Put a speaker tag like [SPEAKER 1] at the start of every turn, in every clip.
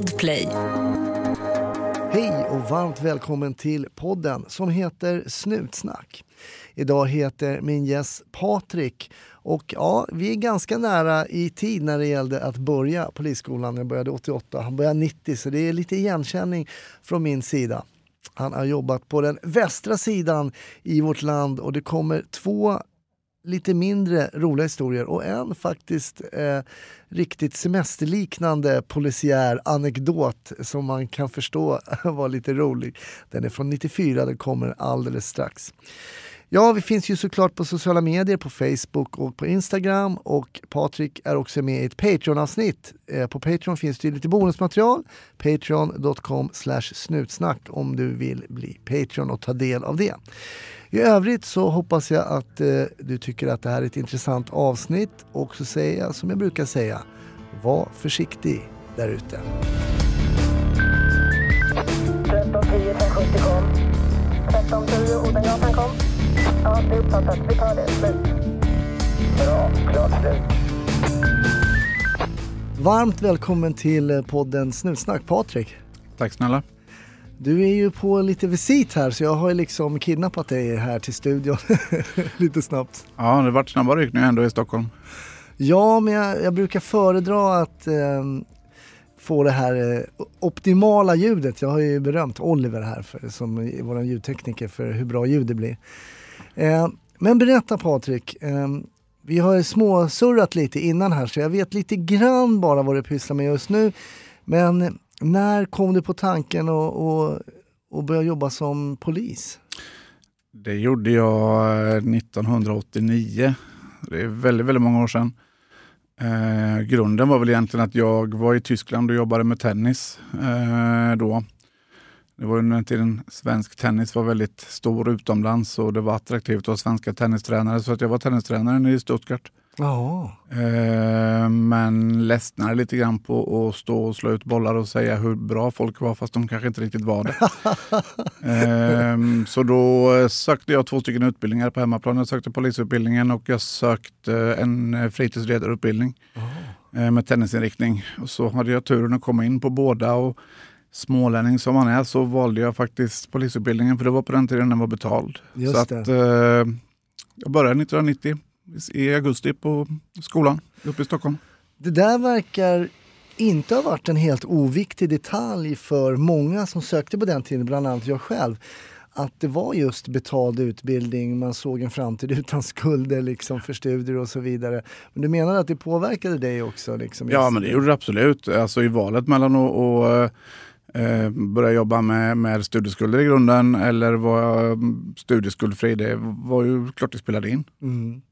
[SPEAKER 1] Podplay.
[SPEAKER 2] Hej och varmt välkommen till podden som heter Snutsnack. Idag heter min gäst Patrik och ja, vi är ganska nära i tid när det gällde att börja Polisskolan. Jag började 88, han började 90 så det är lite igenkänning från min sida. Han har jobbat på den västra sidan i vårt land och det kommer två lite mindre roliga historier och en faktiskt eh, riktigt semesterliknande polisiär anekdot som man kan förstå var lite rolig. Den är från 94, den kommer alldeles strax. Ja, vi finns ju såklart på sociala medier, på Facebook och på Instagram och Patrik är också med i ett Patreon-avsnitt. Eh, på Patreon finns det lite bonusmaterial. Patreon.com snutsnack om du vill bli Patreon och ta del av det. I övrigt så hoppas jag att eh, du tycker att det här är ett intressant avsnitt och så säger jag som jag brukar säga, var försiktig där ute.
[SPEAKER 3] 1310 kom. 1310 Odengatan kom. Ja, det är uppfattat. Vi tar det. Slut. Bra. Klart slut.
[SPEAKER 2] Varmt välkommen till eh, podden Snutsnack Patrik.
[SPEAKER 4] Tack snälla.
[SPEAKER 2] Du är ju på lite visit här så jag har ju liksom kidnappat dig här till studion lite snabbt.
[SPEAKER 4] Ja, det har varit snabba ryck nu ändå i Stockholm.
[SPEAKER 2] Ja, men jag, jag brukar föredra att eh, få det här eh, optimala ljudet. Jag har ju berömt Oliver här för, som är vår ljudtekniker för hur bra ljud det blir. Eh, men berätta Patrik, ehm, vi har ju småsurrat lite innan här så jag vet lite grann bara vad du pysslar med just nu. Men när kom du på tanken att och, och börja jobba som polis?
[SPEAKER 4] Det gjorde jag eh, 1989. Det är väldigt, väldigt många år sedan. Eh, grunden var väl egentligen att jag var i Tyskland och jobbade med tennis eh, då. Det var under den tiden svensk tennis var väldigt stor utomlands och det var attraktivt att ha svenska tennistränare så att jag var tennistränare i Stuttgart. Eh, men ledsnade lite grann på att stå och slå ut bollar och säga hur bra folk var fast de kanske inte riktigt var det. eh, så då sökte jag två stycken utbildningar på hemmaplan. Jag sökte polisutbildningen och jag sökte en fritidsledarutbildning eh, med tennisinriktning. Och så hade jag turen att komma in på båda. Och smålänning som man är så valde jag faktiskt polisutbildningen för det var på den tiden den var betald.
[SPEAKER 2] Just
[SPEAKER 4] så att, eh, jag började 1990 i augusti på skolan uppe i Stockholm.
[SPEAKER 2] Det där verkar inte ha varit en helt oviktig detalj för många som sökte på den tiden, bland annat jag själv. Att det var just betald utbildning, man såg en framtid utan skulder liksom för studier och så vidare. Men du menar att det påverkade dig också? Liksom,
[SPEAKER 4] Ja, men det gjorde det absolut. Alltså i valet mellan att att, eh, börja jobba med, med studieskulder i grunden eller vara mm, studieskuldfri, det var ju klart det spelade in.
[SPEAKER 2] Mm.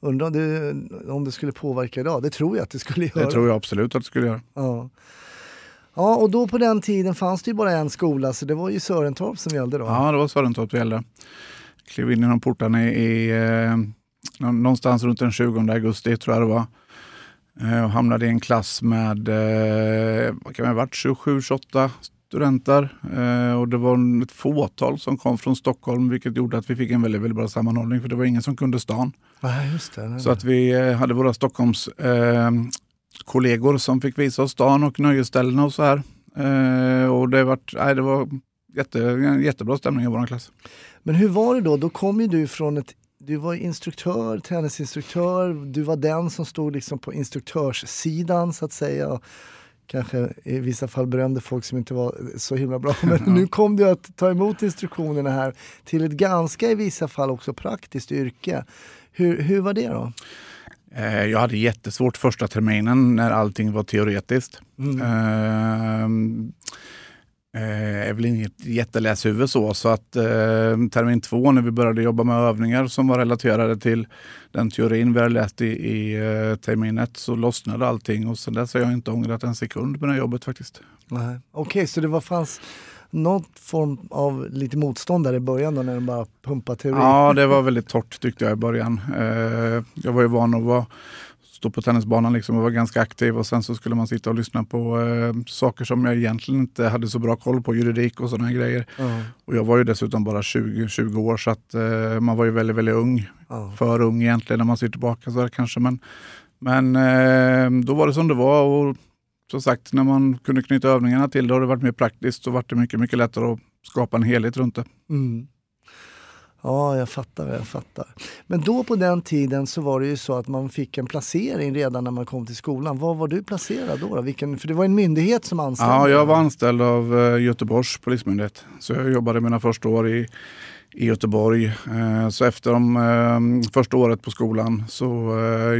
[SPEAKER 2] Undrar om det, om det skulle påverka idag? Det tror jag att det skulle göra.
[SPEAKER 4] Det tror jag absolut att det skulle göra.
[SPEAKER 2] Ja. ja, och då på den tiden fanns det ju bara en skola så det var ju Sörentorp som gällde då.
[SPEAKER 4] Ja, det var Sörentorp det gällde. Klev in genom portarna i, i eh, nå- någonstans runt den 20 augusti tror jag det var. Eh, och hamnade i en klass med, eh, vad kan det ha varit, 27-28 studenter. Eh, och det var ett fåtal som kom från Stockholm vilket gjorde att vi fick en väldigt, väldigt bra sammanhållning för det var ingen som kunde stan.
[SPEAKER 2] Ja, just det.
[SPEAKER 4] Så att vi hade våra Stockholms kollegor som fick visa oss stan och nöjesställen och så här. Och det, vart, nej, det var jätte, jättebra stämning i vår klass.
[SPEAKER 2] Men hur var det då? Då kom ju du från ett du var instruktör, tennisinstruktör, du var den som stod liksom på instruktörssidan så att säga. Kanske i vissa fall berömde folk som inte var så himla bra. Men nu kom du att ta emot instruktionerna här till ett ganska i vissa fall också praktiskt yrke. Hur, hur var det då?
[SPEAKER 4] Eh, jag hade jättesvårt första terminen när allting var teoretiskt.
[SPEAKER 2] Mm.
[SPEAKER 4] Eh, är väl inget jätteläshuvud så, så att eh, termin två när vi började jobba med övningar som var relaterade till den teorin vi hade läst i, i eh, termin ett så lossnade allting och sen dess har jag inte ångrat en sekund på det här jobbet faktiskt.
[SPEAKER 2] Okej, så det var, fanns någon form av lite motstånd där i början då när de bara pumpade teori?
[SPEAKER 4] Ja, det var väldigt torrt tyckte jag i början. Eh, jag var ju van att vara, stå på tennisbanan liksom och vara ganska aktiv och sen så skulle man sitta och lyssna på eh, saker som jag egentligen inte hade så bra koll på, juridik och sådana grejer.
[SPEAKER 2] Ja,
[SPEAKER 4] Och jag var ju dessutom bara 20, 20 år så att eh, man var ju väldigt, väldigt ung.
[SPEAKER 2] ja.
[SPEAKER 4] För ung egentligen när man ser tillbaka så här kanske. Men, men eh, då var det som det var och som sagt, när man kunde knyta övningarna till det och det varit mer praktiskt så var det mycket, mycket lättare att skapa en helhet runt det.
[SPEAKER 2] Mm. Ja, jag fattar, jag fattar. Men då på den tiden så var det ju så att man fick en placering redan när man kom till skolan. Var var du placerad då? då? Vilken, för det var en myndighet som anställde
[SPEAKER 4] Ja, jag var anställd av eh, Göteborgs polismyndighet. Så jag jobbade mina första år i, i Göteborg. Eh, Så efter de eh, första året på skolan så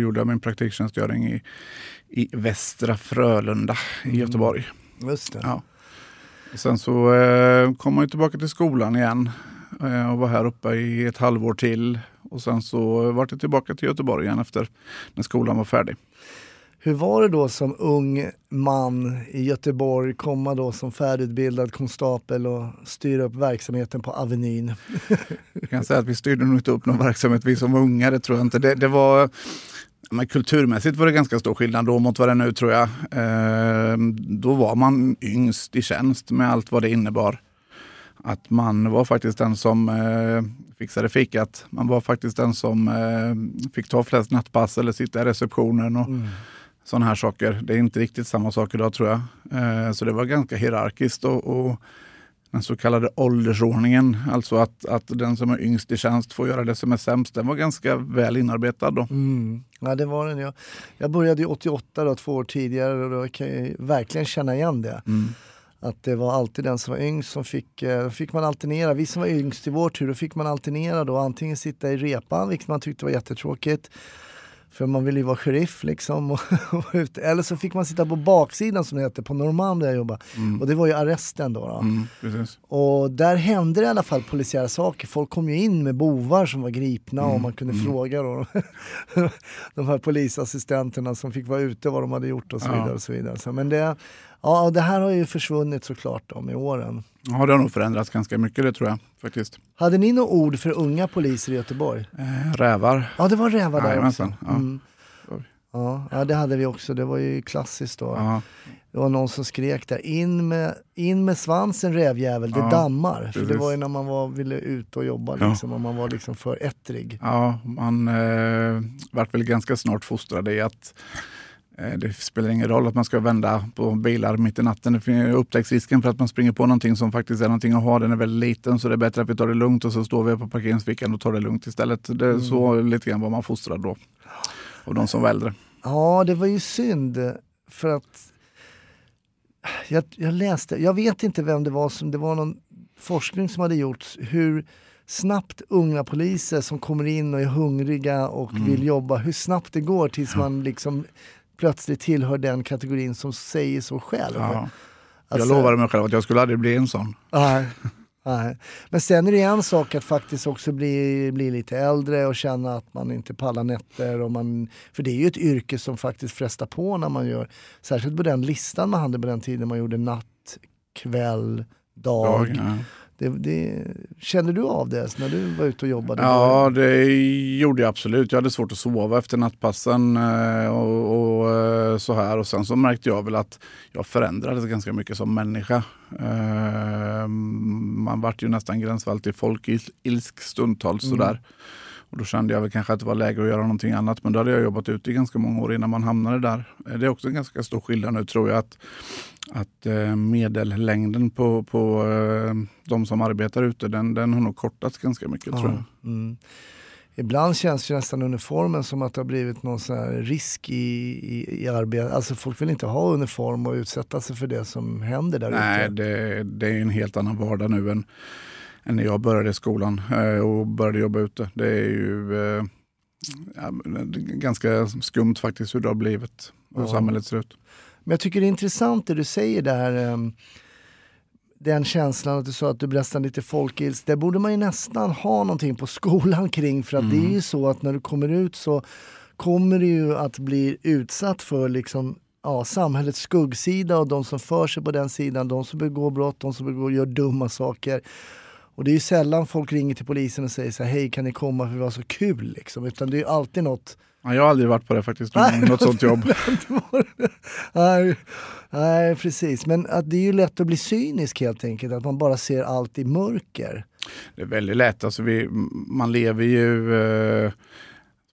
[SPEAKER 4] gjorde jag min praktiktjänstgöring i, i Västra Frölunda i Göteborg.
[SPEAKER 2] Just det.
[SPEAKER 4] Ja. Sen så kom man tillbaka till skolan igen och var här uppe i ett halvår till. Och sen så var jag tillbaka till Göteborg igen efter när skolan var färdig.
[SPEAKER 2] Hur var det då som ung man i Göteborg, komma då som färdigutbildad konstapel och styra upp verksamheten på Avenyn?
[SPEAKER 4] Jag kan säga att vi styrde nog inte upp någon verksamhet vi som var unga, det tror jag inte. Det, det var, men kulturmässigt var det ganska stor skillnad då mot vad det är nu tror jag. Eh, då var man yngst i tjänst med allt vad det innebar. Att man var faktiskt den som eh, fixade fikat. Man var faktiskt den som eh, fick ta flest nattpass eller sitta i receptionen och sådana här saker. Det är inte riktigt samma sak idag tror jag. Eh, så det var ganska hierarkiskt och, och den så kallade åldersordningen, alltså att, att den som är yngst i tjänst får göra det som är sämst, den var ganska väl inarbetad då.
[SPEAKER 2] Mm. Ja, det var den. Jag, jag började ju 88, då, två år tidigare, och då kan jag verkligen känna igen det.
[SPEAKER 4] Mm.
[SPEAKER 2] Att det var alltid den som var yngst som fick, eh, fick man alternera. Vi som var yngst i vår tur, då fick man alternera då. Antingen sitta i repan, vilket man tyckte var jättetråkigt. För man ville ju vara sheriff liksom. Och, och ut. Eller så fick man sitta på baksidan som det hette, på Norrmalm där jag jobbade. Och det var ju arresten då. då.
[SPEAKER 4] Mm.
[SPEAKER 2] Och där hände det i alla fall polisiära saker. Folk kom ju in med bovar som var gripna
[SPEAKER 4] Mm,
[SPEAKER 2] och man kunde fråga då, de här polisassistenterna som fick vara ute vad de hade gjort och så vidare. Och så vidare. Så, men det, ja, det här har ju försvunnit såklart då, med åren.
[SPEAKER 4] Ja, det har nog förändrats ganska mycket det tror jag faktiskt.
[SPEAKER 2] Hade ni några ord för unga poliser i Göteborg?
[SPEAKER 4] Eh, rävar.
[SPEAKER 2] Ja, det var rävar där också.
[SPEAKER 4] Jajamensan, ja.
[SPEAKER 2] Mm. Ja, ja, det hade vi också. Det var ju klassiskt då.
[SPEAKER 4] Ja,
[SPEAKER 2] Det var någon som skrek där, in med, in med svansen rävjävel, det
[SPEAKER 4] Ja,
[SPEAKER 2] dammar. För det var ju när man var, ville ut och jobba
[SPEAKER 4] Ja.
[SPEAKER 2] liksom, och man var liksom för ettrig.
[SPEAKER 4] ja man eh, vart väl ganska snart fostrad i att det spelar ingen roll att man ska vända på bilar mitt i natten. Upptäcktsrisken för att man springer på någonting som faktiskt är någonting att ha. Den är väldigt liten så det är bättre att vi tar det lugnt och så står vi på parkeringsfickan och tar det lugnt istället. Det är så lite grann var man fostrad då. Och de som var äldre.
[SPEAKER 2] Ja, det var ju synd för att jag, jag läste, jag vet inte vem det var som, det var någon forskning som hade gjorts hur snabbt unga poliser som kommer in och är hungriga och
[SPEAKER 4] Mm.
[SPEAKER 2] vill jobba, hur snabbt det går tills man liksom plötsligt tillhör den kategorin som säger så själv.
[SPEAKER 4] Ja.
[SPEAKER 2] Alltså-
[SPEAKER 4] jag lovade mig själv att jag skulle aldrig bli en sån.
[SPEAKER 2] Nej, nej. Men sen är det en sak att faktiskt också bli, bli lite äldre och känna att man inte pallar nätter. Och man, för det är ju ett yrke som faktiskt frestar på när man gör, särskilt på den listan man hade på den tiden man gjorde natt, kväll, dag.
[SPEAKER 4] Jag, ja.
[SPEAKER 2] Det, det, kände du av det när du var ute och jobbade?
[SPEAKER 4] Ja, det gjorde jag absolut. Jag hade svårt att sova efter nattpassen eh, och, och eh, så här. Och sen så märkte jag väl att jag förändrades ganska mycket som människa. Eh, Man vart ju nästan gränsfall till folkilsk stundtals sådär. Och då kände jag väl kanske att det var läge att göra någonting annat. Men då hade jag jobbat ute i ganska många år innan man hamnade där. Eh, Det är också en ganska stor skillnad nu tror jag. att att eh, medellängden på, på eh, de som arbetar ute, den, den har nog kortats ganska mycket tror jag.
[SPEAKER 2] Ja, mm. Ibland känns ju nästan uniformen som att det har blivit någon sån här risk i, i, i arbetet. Alltså folk vill inte ha uniform och utsätta sig för det som händer där
[SPEAKER 4] Nej,
[SPEAKER 2] ute.
[SPEAKER 4] det, det är en helt annan vardag nu än, än när jag började i skolan eh, och började jobba ute. Det är ju eh, ja, ganska skumt faktiskt hur det har blivit, hur
[SPEAKER 2] Ja.
[SPEAKER 4] samhället ser ut.
[SPEAKER 2] Men jag tycker det är intressant det du säger där. ehm, Den känslan att du sa att du nästan lite folkils. Det borde man ju nästan ha någonting på skolan kring. För att det är ju så att när du kommer ut så kommer du ju att bli utsatt för liksom ja, samhällets skuggsida och de som för sig på den sidan, de som begår brott, de som begår, gör dumma saker. Och det är ju sällan folk ringer till polisen och säger så här, hej kan ni komma för det var så kul liksom. Utan det är ju alltid något
[SPEAKER 4] Ja, jag har aldrig varit på det faktiskt, någon,
[SPEAKER 2] Nej,
[SPEAKER 4] något sånt jobb.
[SPEAKER 2] nej, nej, precis. Men att det är ju lätt att bli cynisk helt enkelt. Att man bara ser allt i mörker.
[SPEAKER 4] Det är väldigt lätt. Alltså vi, man lever ju... Eh,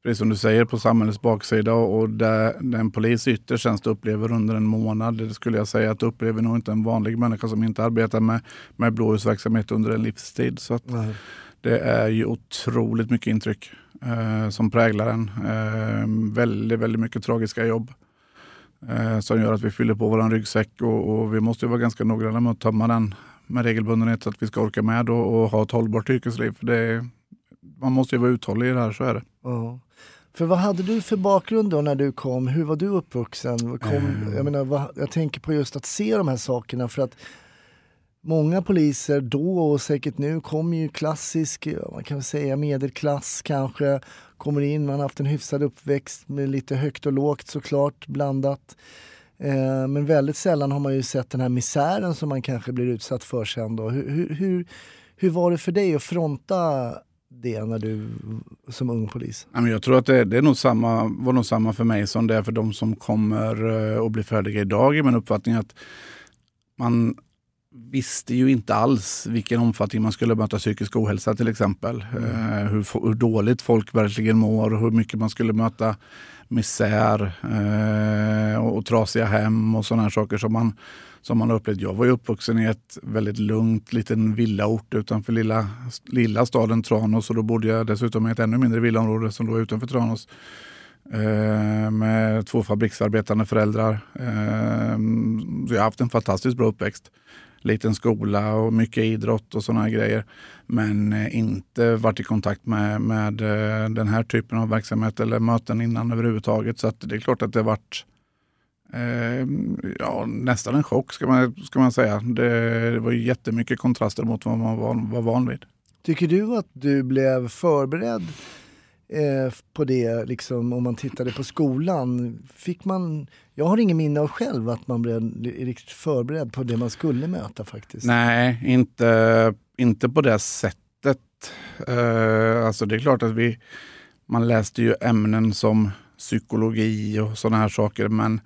[SPEAKER 4] precis som du säger, på samhällets baksida och där den polis ytterst tjänst upplever under en månad, det skulle jag säga att upplever nog inte en vanlig människa som inte arbetar med, med blåljusverksamhet under en livstid. Så det är ju otroligt mycket intryck eh, som präglar en. Eh, väldigt, väldigt mycket tragiska jobb eh, som gör att vi fyller på vår ryggsäck och, och, vi måste vara ganska noggranna med att tömma den med regelbundenhet så att vi ska orka med och, och ha ett hållbart yrkesliv. För det, man måste ju vara uthållig i det här, så är det.
[SPEAKER 2] Ja. För vad hade du för bakgrund då när du kom? Hur var du uppvuxen? Kom, mm. jag, menar, vad, jag tänker på just att se de här sakerna för att Många poliser då och säkert nu kommer ju klassisk, man kan säga medelklass kanske, kommer in, man har haft en hyfsad uppväxt med lite högt och lågt såklart blandat. Eh, men väldigt sällan har man ju sett den här misären som man kanske blir utsatt för sen då. Hur, hur, hur var det för dig att fronta det när du som ung polis?
[SPEAKER 4] Jag tror att det, det är nog samma, var nog samma för mig som det är för de som kommer eh, och blir färdiga idag i min uppfattning. att man visste ju inte alls vilken omfattning man skulle möta psykisk ohälsa till exempel. Mm. Eh, hur, hur, dåligt folk verkligen mår och hur mycket man skulle möta misär eh, och, och trasiga hem och sådana saker som man, som man upplevt. Jag var ju uppvuxen i ett väldigt lugnt liten villaort utanför lilla, lilla staden Tranås och då bodde jag dessutom i ett ännu mindre villaområde som låg utanför Tranås. Eh, med två fabriksarbetande föräldrar. Eh, så jag har haft en fantastiskt bra uppväxt liten skola och mycket idrott och sådana grejer. Men eh, inte varit i kontakt med, med eh, den här typen av verksamhet eller möten innan överhuvudtaget. Så att det är klart att det har varit eh, ja, nästan en chock ska man, ska man säga. Det, det var jättemycket kontraster mot vad man var, var van vid.
[SPEAKER 2] Tycker du att du blev förberedd eh, på det, liksom, om man tittade på skolan? Fick man, jag har ingen minne av själv att man blev riktigt förberedd på det man skulle möta faktiskt.
[SPEAKER 4] Nej, inte, inte på det sättet. Eh, alltså det är klart att vi, man läste ju ämnen som psykologi och sådana här saker, men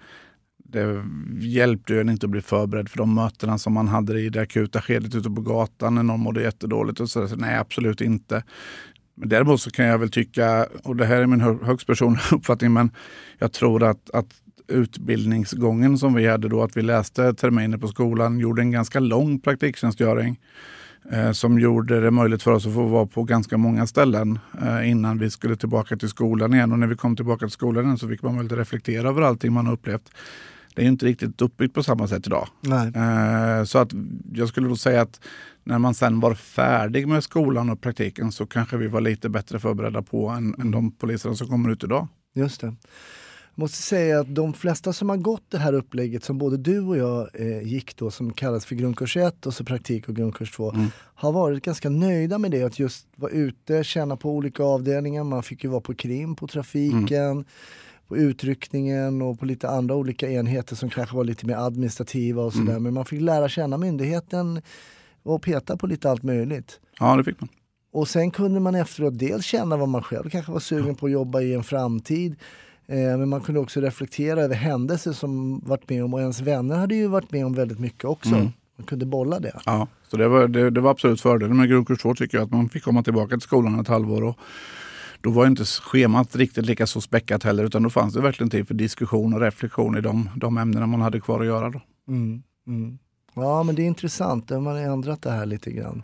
[SPEAKER 4] det hjälpte ju en inte att bli förberedd för de mötena som man hade i det akuta skedet ute på gatan när någon mådde jättedåligt. Och så, nej, absolut inte. Men däremot så kan jag väl tycka, och det här är min högst personliga uppfattning, men jag tror att, att utbildningsgången som vi hade då, att vi läste terminer på skolan, gjorde en ganska lång praktiktjänstgöring eh, som gjorde det möjligt för oss att få vara på ganska många ställen eh, innan vi skulle tillbaka till skolan igen. Och när vi kom tillbaka till skolan igen så fick man väl reflektera över allting man upplevt. Det är inte riktigt uppbyggt på samma sätt idag. Eh, så att jag skulle då säga att när man sen var färdig med skolan och praktiken så kanske vi var lite bättre förberedda på än, än de poliserna som kommer ut idag.
[SPEAKER 2] Just det. Jag måste säga att de flesta som har gått det här upplägget som både du och jag eh, gick då som kallas för grundkurs 1 och så praktik och grundkurs 2 mm. har varit ganska nöjda med det. Att just vara ute, känna på olika avdelningar. Man fick ju vara på krim, på trafiken, mm. På utryckningen och på lite andra olika enheter som kanske var lite mer administrativa och sådär. Mm. Men man fick lära känna myndigheten och peta på lite allt möjligt.
[SPEAKER 4] Ja, det fick man.
[SPEAKER 2] Och sen kunde man efteråt dels känna vad man själv kanske var sugen på att jobba i en framtid. Eh, men man kunde också reflektera över händelser som varit med om och ens vänner hade ju varit med om väldigt mycket också. Mm. Man kunde bolla det.
[SPEAKER 4] Ja, så det var, det, det var absolut fördelen med grundkurs 2 tycker jag. Att man fick komma tillbaka till skolan ett halvår. Och då var inte schemat riktigt lika så späckat heller utan då fanns det verkligen tid för diskussion och reflektion i de, de ämnena man hade kvar att göra. Då.
[SPEAKER 2] Mm, mm. Ja, men det är intressant. Man har ändrat det här lite grann.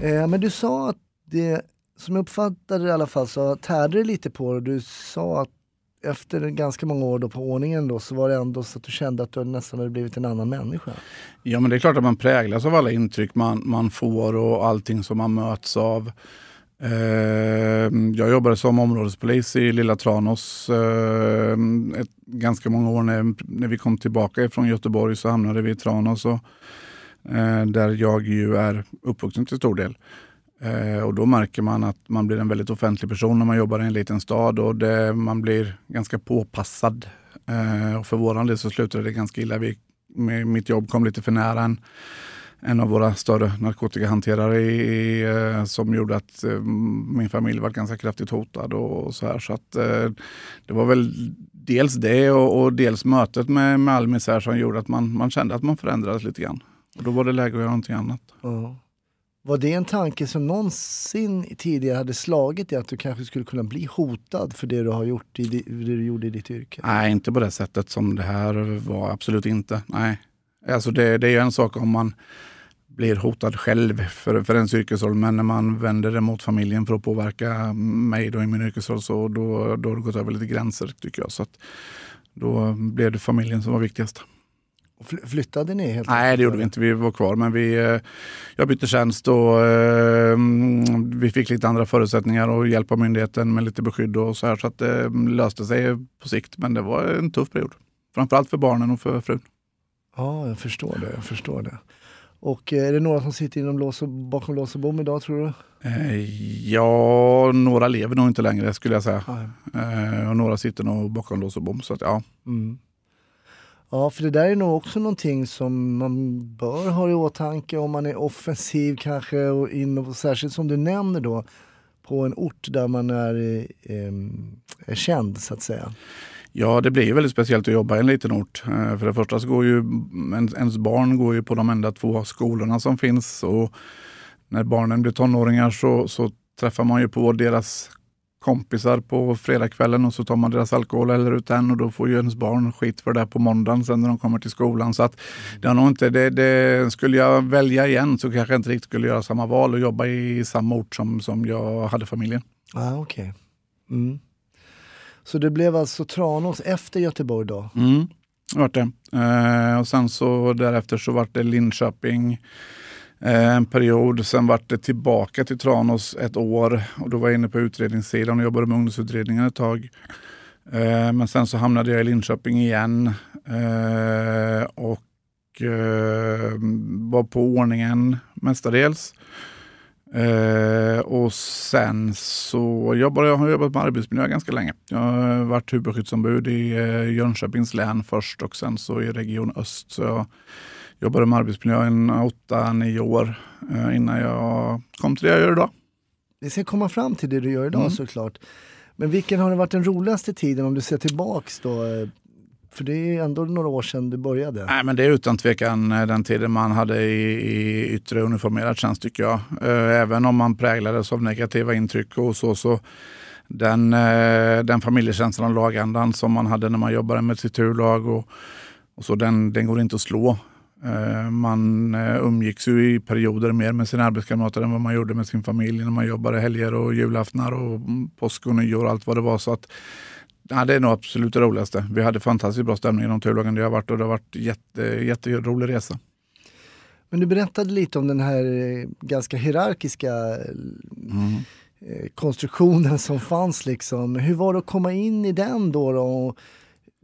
[SPEAKER 2] Eh, men du sa att det, som jag uppfattade det i alla fall, så tärde det lite på det. Du sa att efter ganska många år då på ordningen då, så var det ändå så att du kände att du nästan hade blivit en annan människa.
[SPEAKER 4] Ja, men det är klart att man präglas av alla intryck man, man får och allting som man möts av. Eh, jag jobbade som områdespolis i Lilla Tranås eh, ett, ganska många år. När, när vi kom tillbaka från Göteborg så hamnade vi i Tranås och, eh, där jag ju är uppvuxen till stor del. Eh, och då märker man att man blir en väldigt offentlig person när man jobbar i en liten stad och det, man blir ganska påpassad. Eh, och för våran del så slutade det ganska illa. Vi, mitt jobb kom lite för nära en en av våra större narkotikahanterare i, eh, som gjorde att eh, min familj var ganska kraftigt hotad. och så här. Så att, eh, det var väl dels det och, och dels mötet med, med all misär som gjorde att man, man kände att man förändrades lite grann. Och då var det läge att göra någonting annat.
[SPEAKER 2] Ja. Var det en tanke som någonsin tidigare hade slagit dig att du kanske skulle kunna bli hotad för det du har gjort i, det du gjorde i ditt yrke?
[SPEAKER 4] Nej, inte på det sättet som det här var. Absolut inte. Nej. Alltså det, det är ju en sak om man blir hotad själv för, för ens yrkesroll. Men när man vänder det mot familjen för att påverka mig då i min yrkesroll så då, då har det gått över lite gränser tycker jag. Så att då blev det familjen som var viktigast.
[SPEAKER 2] Flyttade ni helt
[SPEAKER 4] Nej, det gjorde vi inte. Vi var kvar. Men vi, eh, jag bytte tjänst och eh, vi fick lite andra förutsättningar och hjälp av myndigheten med lite beskydd och så här. Så att det löste sig på sikt. Men det var en tuff period. Framförallt för barnen och för frun.
[SPEAKER 2] Ja, jag förstår det. Jag förstår det. Och eh, är det några som sitter inom lås och, bakom lås och bom idag tror du?
[SPEAKER 4] Eh, ja, några lever nog inte längre skulle jag säga.
[SPEAKER 2] Nej.
[SPEAKER 4] Eh, och några sitter nog bakom lås och bom. Så att, ja.
[SPEAKER 2] Mm. Ja, för det där är nog också någonting som man bör ha i åtanke om man är offensiv kanske och, in, och särskilt som du nämner då på en ort där man är, eh, är känd så att säga.
[SPEAKER 4] Ja, det blir ju väldigt speciellt att jobba i en liten ort. Eh, för det första så går ju ens, ens barn går ju på de enda två skolorna som finns. Och när barnen blir tonåringar så, så träffar man ju på deras kompisar på fredagskvällen och så tar man deras alkohol eller ut den och då får ju ens barn skit för det på måndagen sen när de kommer till skolan. Så att det har inte, det, det, skulle jag välja igen så kanske jag inte riktigt skulle göra samma val och jobba i samma ort som, som jag hade familjen.
[SPEAKER 2] Ah, okej. Mm. Så det blev alltså Tranås efter Göteborg då?
[SPEAKER 4] Mm, det vart det. Eh, och sen så därefter så vart det Linköping Eh, en period. Sen vart det tillbaka till Tranås ett år och då var jag inne på utredningssidan och jobbade med ungdomsutredningen ett tag. Eh, men sen så hamnade jag i Linköping igen eh, och var på ordningen mestadels. Och sen så jobbade jag, har jobbat med arbetsmiljö ganska länge. Jag har varit huvudskyddsombud i Jönköpings län först och sen så i Region Öst. Så jag jobbade med arbetsmiljö i åtta, nio år eh, innan jag kom till det jag gör idag.
[SPEAKER 2] Vi ska komma fram till det du gör idag
[SPEAKER 4] Mm.
[SPEAKER 2] såklart. Men vilken har det varit den roligaste tiden om du ser tillbaks då? För det är ändå några år sedan du började.
[SPEAKER 4] Nej, men det är utan tvekan eh, den tiden man hade i, i yttre uniformerad tjänst tycker jag. Eh, Även om man präglades av negativa intryck och så. så den, den familjekänslan och lagandan som man hade när man jobbade med sitt turlag och, och så, den, den går inte att slå. Eh, Man eh, umgicks ju i perioder mer med sina arbetskamrater än vad man gjorde med sin familj när man jobbade helger och julaftnar och påsk och nyår och allt vad det var. Så att, ja, det är nog absolut det roligaste. Vi hade fantastiskt bra stämning inom turlagen där jag har varit och det har varit jätte, jätterolig resa.
[SPEAKER 2] Men du berättade lite om den här eh, ganska hierarkiska
[SPEAKER 4] Mm.
[SPEAKER 2] konstruktionen som fanns. Liksom. Hur var det att komma in i den då? då? Och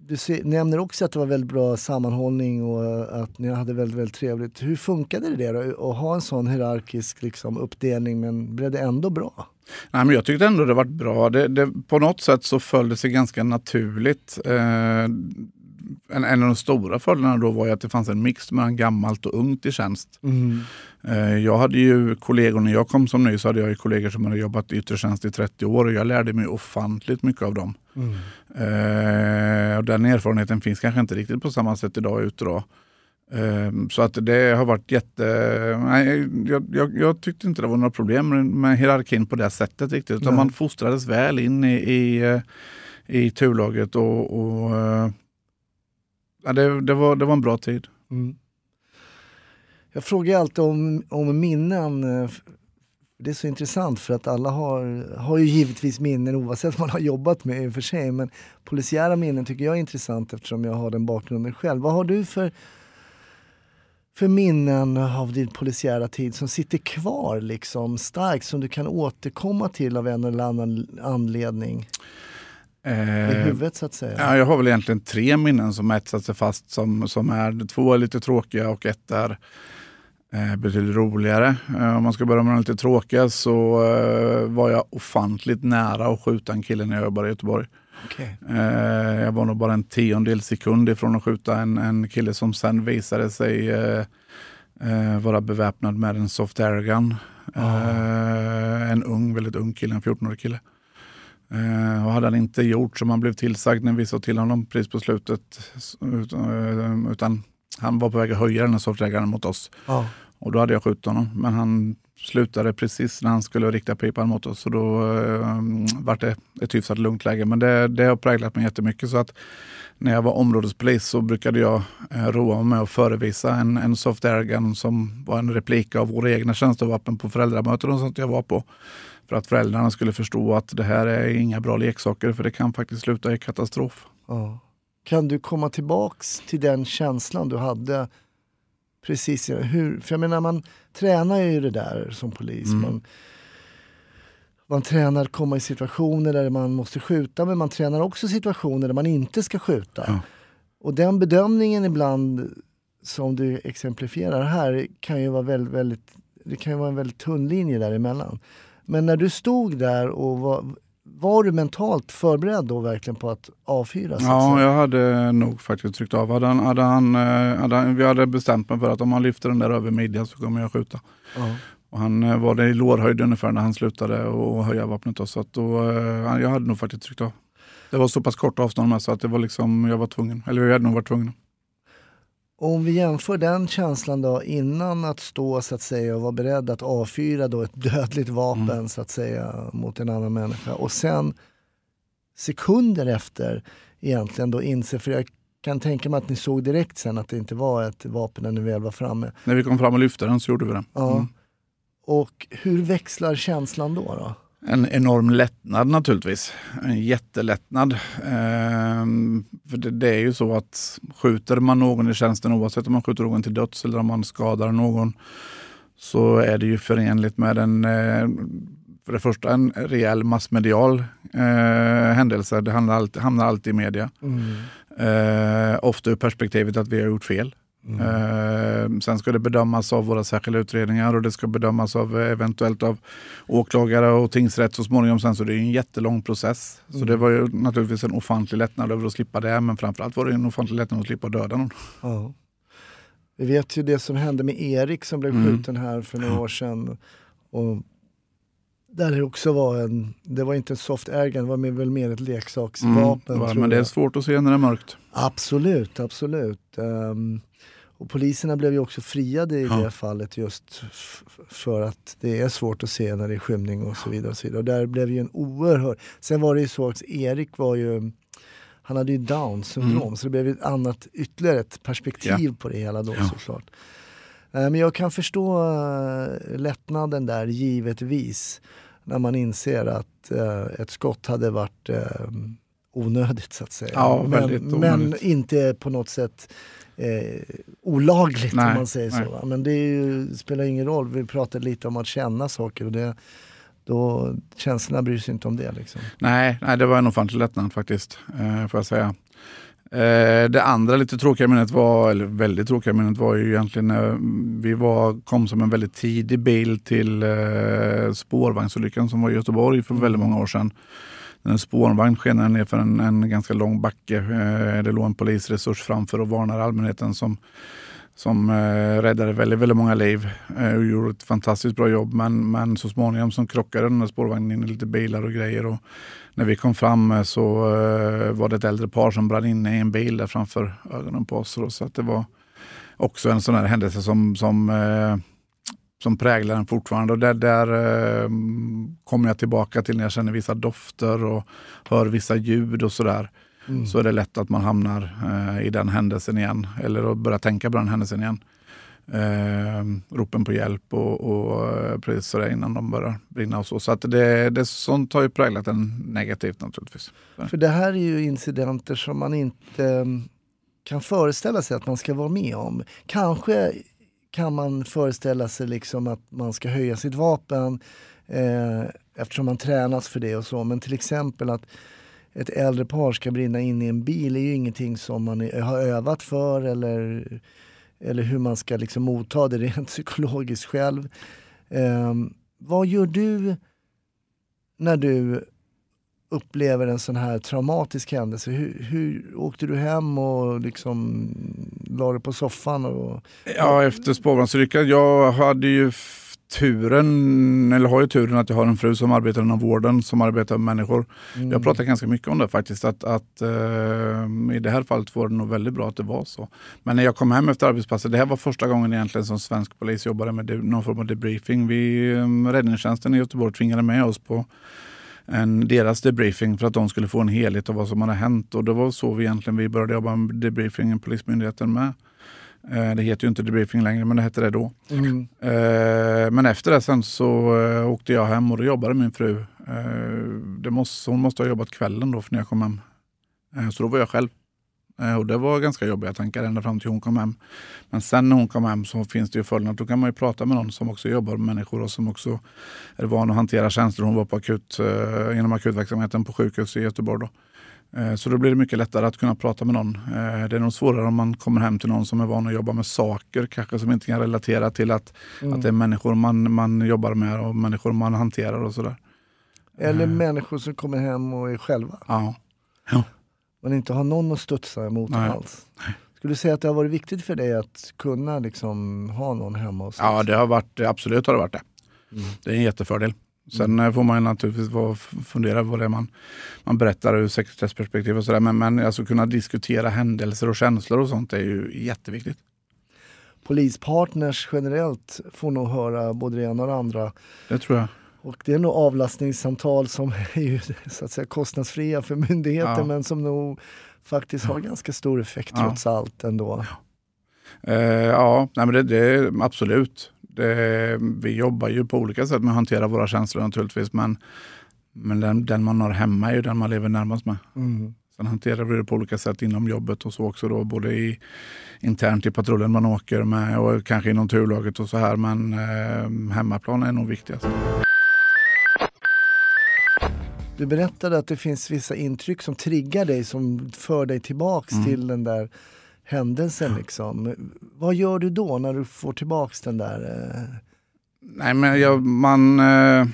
[SPEAKER 2] du nämner också att det var väldigt bra sammanhållning och att ni hade väldigt, väldigt trevligt. Hur funkade det då? Att ha en sån hierarkisk liksom, uppdelning men blev det ändå bra?
[SPEAKER 4] Nej, men jag tyckte ändå det var bra. Det, det, på något sätt så föll det sig ganska naturligt. Eh, en, en av de stora fördelarna då var ju att det fanns en mix mellan gammalt och ungt i tjänst. Eh, jag hade ju kollegor, när jag kom som ny så hade jag kollegor som hade jobbat i yttre tjänst i 30 år och jag lärde mig ofantligt mycket av dem. Eh, och den erfarenheten finns kanske inte riktigt på samma sätt idag ute då. Eh, Så att det har varit jätte... Nej, jag, jag, jag tyckte inte det var några problem med, hierarkin på det sättet riktigt. Utan
[SPEAKER 2] Nej.
[SPEAKER 4] man fostrades väl in i, i, eh, i turlaget och, och eh, ja, det, det, var, det var en bra tid.
[SPEAKER 2] Mm. Jag frågar alltid om, om minnen. Eh, det är så intressant för att alla har, har ju givetvis minnen oavsett vad man har jobbat med i och för sig. Men polisiära minnen tycker jag är intressant eftersom jag har den bakgrunden själv. Vad har du för, för minnen av din polisiära tid som sitter kvar liksom starkt som du kan återkomma till av en eller annan anledning i
[SPEAKER 4] Eh,
[SPEAKER 2] huvudet så att säga?
[SPEAKER 4] Ja, jag har väl egentligen tre minnen som etsat sig fast. Som, som är, två är lite tråkiga och ett är eh, betydligt roligare. Eh, om man ska börja med de lite tråkiga så eh, var jag ofantligt nära att skjuta en kille när jag jobbade i Göteborg.
[SPEAKER 2] Okej.
[SPEAKER 4] Eh, jag var nog bara en tiondel sekund ifrån att skjuta en, en kille som sen visade sig eh, vara beväpnad med en soft airgun. Eh, en ung, väldigt ung kille, en 14-årig kille. Eh, och hade han inte gjort som han blev tillsagd när vi sa till honom precis på slutet, utan, eh, utan han var på väg att höja den här soft airgunen mot oss.
[SPEAKER 2] Ja.
[SPEAKER 4] Och då hade jag skjutit honom. Men han slutade precis när han skulle rikta pipan mot oss. Så då eh, var det ett hyfsat lugnt läge. Men det, det har präglat mig jättemycket. Så att när jag var områdespolis så brukade jag eh, roa mig med att förevisa en, en soft airgun som var en replik av våra egna tjänstevapen på föräldramöten och sånt jag var på. För att föräldrarna skulle förstå att det här är inga bra leksaker för det kan faktiskt sluta i katastrof.
[SPEAKER 2] Ja. Kan du komma tillbaks till den känslan du hade precis hur, För jag menar man tränar ju det där som polis.
[SPEAKER 4] Mm.
[SPEAKER 2] Man, man tränar att komma i situationer där man måste skjuta men man tränar också situationer där man inte ska skjuta.
[SPEAKER 4] Ja.
[SPEAKER 2] Och den bedömningen ibland som du exemplifierar här kan ju vara väldigt, väldigt, det kan ju vara en väldigt tunn linje däremellan. Men när du stod där och var, var du mentalt förberedd då verkligen på att avfyra? Så
[SPEAKER 4] Ja, jag hade nog faktiskt tryckt av. Hade han, hade han, eh, hade han, vi hade bestämt mig för att om han lyfter den där över midjan så kommer jag skjuta.
[SPEAKER 2] Ja.
[SPEAKER 4] Och han eh, var det i lårhöjd ungefär när han slutade och höja vapnet. Då, så att då, eh, jag hade nog faktiskt tryckt av. Det var så pass kort avstånd med så att det var liksom, jag var tvungen. Eller jag hade nog varit tvungen.
[SPEAKER 2] Om vi jämför den känslan då innan att stå så att säga och vara beredd att avfyra då ett dödligt vapen
[SPEAKER 4] Mm.
[SPEAKER 2] så att säga mot en annan människa och sen sekunder efter egentligen då inse, för jag kan tänka mig att ni såg direkt sen att det inte var ett vapen när ni väl var framme.
[SPEAKER 4] När vi kom fram och lyfte den så gjorde vi det.
[SPEAKER 2] Ja.
[SPEAKER 4] Mm.
[SPEAKER 2] Och hur växlar känslan då? då?
[SPEAKER 4] En enorm lättnad naturligtvis. En jättelättnad. Ehm, för det, det är ju så att skjuter man någon i tjänsten, oavsett om man skjuter någon till döds eller om man skadar någon, så är det ju förenligt med en, eh, för det första en rejäl massmedial eh, händelse. Det hamnar alltid, hamnar alltid i media. Eh, ofta ur perspektivet att vi har gjort fel. Eh, sen ska det bedömas av våra särskilda utredningar och det ska bedömas av eh, eventuellt av åklagare och tingsrätt så småningom. Sen så det är en jättelång process. Så det var ju naturligtvis en ofantlig lättnad över att slippa det. Men framförallt var det en ofantlig lättnad att slippa döda någon.
[SPEAKER 2] Ja. Vi vet ju det som hände med Erik som blev
[SPEAKER 4] Mm.
[SPEAKER 2] skjuten här för några år sedan. Och där det också var en, det var inte en soft airgun, det var väl mer ett leksaksvapen.
[SPEAKER 4] Mm, men det är svårt att se när det är mörkt.
[SPEAKER 2] Absolut, absolut. Ehm, och poliserna blev ju också friade i
[SPEAKER 4] Ja.
[SPEAKER 2] det fallet just för att det är svårt att se när det är skymning och så vidare. Och, så vidare. och där blev ju en oerhörd... Sen var det ju så att Erik var ju... Han hade ju down syndrom
[SPEAKER 4] Mm.
[SPEAKER 2] så det blev ett annat, ytterligare ett perspektiv på det hela då
[SPEAKER 4] Ja.
[SPEAKER 2] såklart. Eh, Men jag kan förstå eh, lättnaden där givetvis när man inser att eh, ett skott hade varit eh, onödigt så att säga.
[SPEAKER 4] Ja,
[SPEAKER 2] men, men inte på något sätt eh, olagligt
[SPEAKER 4] Nej,
[SPEAKER 2] om man säger
[SPEAKER 4] nej.
[SPEAKER 2] så. va. Men det ju, spelar ingen roll, vi pratade lite om att känna saker och det, då, känslorna bryr sig inte om det. Liksom.
[SPEAKER 4] Nej, nej, det var en ofantlig lättnad faktiskt, eh, får jag säga. Eh, det andra lite tråkiga minnet var, eller väldigt tråkiga minnet var ju egentligen när vi var, kom som en väldigt tidig bil till eh, spårvagnsolyckan som var i Göteborg för väldigt många år sedan. En spårvagn skenade ner för en, en ganska lång backe. Eh, det låg en polisresurs framför och varnade allmänheten som som eh, räddade väldigt, väldigt många liv eh, och gjorde ett fantastiskt bra jobb. Men, men så småningom så krockade den här spårvagnen in i lite bilar och grejer. Och när vi kom fram eh, så eh, var det ett äldre par som brann inne i en bil där framför ögonen på oss. Så att det var också en sån här händelse som, som, eh, som präglar den fortfarande. Och där, där kommer jag tillbaka till när jag känner vissa dofter och hör vissa ljud och sådär
[SPEAKER 2] Mm.
[SPEAKER 4] så är det lätt att man hamnar i den händelsen igen. Eller att börja tänka på den händelsen igen. Eh, ropen på hjälp och, och eh, precis sådär innan de börjar brinna och så. Så att det, det, sånt har ju präglat en negativt naturligtvis.
[SPEAKER 2] För det här är ju incidenter som man inte ehm, kan föreställa sig att man ska vara med om. Kanske kan man föreställa sig liksom att man ska höja sitt vapen eh, eftersom man tränas för det och så. Men till exempel att ett äldre par ska brinna in i en bil är ju ingenting som man har övat för eller, eller hur man ska liksom motta det rent psykologiskt själv. Eh, vad gör du när du upplever en sån här traumatisk händelse? Hur, hur åkte du hem och liksom la dig på soffan? Och,
[SPEAKER 4] Ja, efter spårvagnsolyckan. Jag hade ju turen, eller har ju turen att jag har en fru som arbetar inom vården, som arbetar med människor.
[SPEAKER 2] Mm.
[SPEAKER 4] Jag pratar ganska mycket om det faktiskt. Att, att eh, I det här fallet var det nog väldigt bra att det var så. Men när jag kom hem efter arbetspasset, det här var första gången egentligen som svensk polis jobbade med någon form av debriefing. Vi, eh, räddningstjänsten i Göteborg tvingade med oss på en, deras debriefing för att de skulle få en helhet av vad som hade hänt. Och det var så vi egentligen vi började jobba med debriefingen, Polismyndigheten med. Eh, Det heter ju inte debriefing längre, men det hette det då.
[SPEAKER 2] Mm.
[SPEAKER 4] Eh, Men efter det sen så eh, åkte jag hem och då jobbade min fru. Det måste, hon måste ha jobbat kvällen då för när jag kom hem. Så då var jag själv. Och det var ganska jobbiga tankar ända fram till hon kom hem. Men sen när hon kom hem så finns det ju följden att då kan man ju prata med någon som också jobbar med människor och som också är van att hantera känslor. Hon var på akut, inom akutverksamheten på sjukhus i Göteborg. Då. Eh, Så då blir det mycket lättare att kunna prata med någon. Eh, Det är nog svårare om man kommer hem till någon som är van att jobba med saker, kanske som inte kan relatera till att,
[SPEAKER 2] Mm.
[SPEAKER 4] att det är människor man, man jobbar med och människor man hanterar och sådär.
[SPEAKER 2] Eller
[SPEAKER 4] Mm.
[SPEAKER 2] människor som kommer hem och är själva.
[SPEAKER 4] Ja.
[SPEAKER 2] Man inte har någon att studsa emot
[SPEAKER 4] Nej.
[SPEAKER 2] alls. Skulle du säga att det har varit viktigt för dig att kunna liksom ha någon hemma hos
[SPEAKER 4] ja, det har varit, absolut har det varit det.
[SPEAKER 2] Mm.
[SPEAKER 4] Det är en jättefördel. Sen eh, får man ju naturligtvis vara- fundera på vad det är man, man berättar ur sekretessperspektiv och sådär. Men, men alltså kunna diskutera händelser och känslor och sånt är ju jätteviktigt.
[SPEAKER 2] Polispartners generellt får nog höra både det ena och det andra.
[SPEAKER 4] Det tror jag.
[SPEAKER 2] Och det är nog avlastningssamtal som är ju så att säga kostnadsfria för myndigheten
[SPEAKER 4] Ja.
[SPEAKER 2] men som nog faktiskt har ganska stor effekt
[SPEAKER 4] Ja.
[SPEAKER 2] trots allt ändå.
[SPEAKER 4] Eh, ja, nej, men det, det absolut. Det, vi jobbar ju på olika sätt med att hantera våra känslor naturligtvis. Men, men den, den man har hemma är ju den man lever närmast med.
[SPEAKER 2] Mm.
[SPEAKER 4] Sen hanterar vi det på olika sätt inom jobbet och så också då, både i, internt i patrullen man åker med och kanske inom turlaget och så här. Men eh, hemmaplan är nog viktigast.
[SPEAKER 2] Du berättade att det finns vissa intryck som triggar dig, som för dig tillbaks
[SPEAKER 4] Mm.
[SPEAKER 2] till den där händelsen. Liksom. Vad gör du då när du får tillbaks den där... Eh...
[SPEAKER 4] Nej, men jag, man, eh,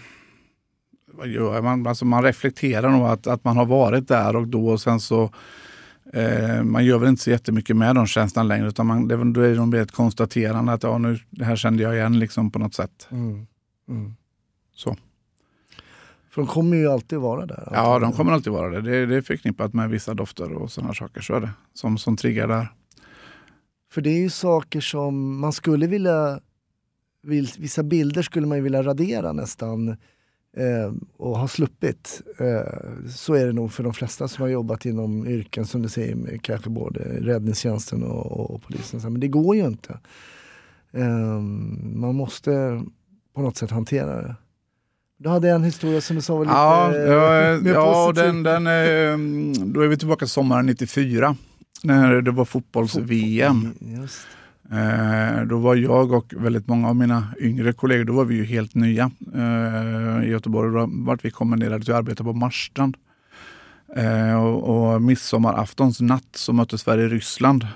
[SPEAKER 4] vad gör man, alltså man reflekterar nog att, att man har varit där och då och sen så eh, man gör väl inte så jättemycket med de känslorna längre utan man, det, då är det mer ett konstaterande att ja, nu, det här kände jag igen liksom på något sätt.
[SPEAKER 2] Mm. Mm.
[SPEAKER 4] Så.
[SPEAKER 2] För de kommer ju alltid vara där.
[SPEAKER 4] Ja, de kommer alltid vara det. Det, det är förknippat med vissa dofter och sådana saker. Så är det. Som, som triggar där.
[SPEAKER 2] För det är ju saker som man skulle vilja... Vissa bilder skulle man ju vilja radera nästan eh, och ha sluppit. Eh, så är det nog för de flesta som har jobbat inom yrken som du säger, kanske både räddningstjänsten och, och polisen. Men det går ju inte. Eh, man måste på något sätt hantera det. Du hade en historia som du sa var lite
[SPEAKER 4] Ja, ja,
[SPEAKER 2] eh, mer
[SPEAKER 4] ja
[SPEAKER 2] positiv.
[SPEAKER 4] den, den, eh, då är vi tillbaka sommaren 94. När det var fotbolls-VM. Eh, då var jag och väldigt många av mina yngre kollegor, då var vi ju helt nya eh, i Göteborg. Då vart vi kommenderade till att arbeta på Marstrand. Eh, och, och midsommaraftons natt så mötte Sverige Ryssland.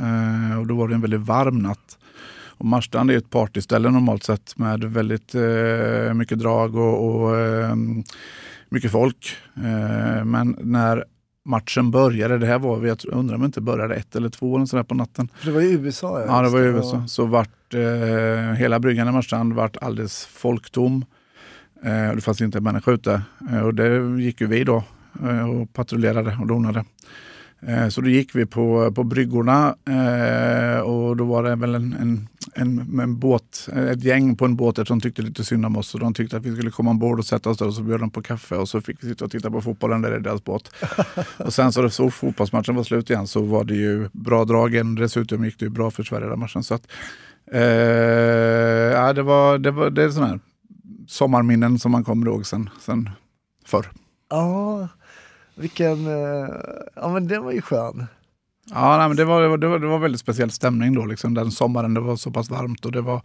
[SPEAKER 4] Eh, och då var det en väldigt varm natt. Och Marstrand är ett partyställe normalt sett med väldigt mycket drag och, och mycket folk. Men när matchen började, det här var, vi, jag undrar om det inte började ett eller två eller sådär på natten.
[SPEAKER 2] För det var i USA.
[SPEAKER 4] Ja, det
[SPEAKER 2] just
[SPEAKER 4] var i USA. Så vart eh, hela bryggan i Marstrand vart alldeles folktom. Eh, det fanns inte en människa ute. Eh, och det gick ju vi då eh, och patrullerade och donade. Eh, så då gick vi på, på bryggorna eh, och då var det väl en, en, en, en båt, ett gäng på en båt som tyckte lite synd om oss. Och de tyckte att vi skulle komma ombord och sätta oss där och så bjöd de på kaffe och så fick vi sitta och titta på fotbollen där i deras båt. och sen så, så fotbollsmatchen var slut igen så var det ju bra dragen. Dessutom gick det ju bra för Sverige den matchen. Så att, eh, ja, det, var, det, var, det är sådana här sommarminnen som man kommer ihåg sen, sen förr.
[SPEAKER 2] Ja, vilken... eh, Ja men det var ju skön.
[SPEAKER 4] Ja, nej, men det, var, det, var, det, var, det var väldigt speciell stämning då, liksom, den sommaren. Det var så pass varmt och det var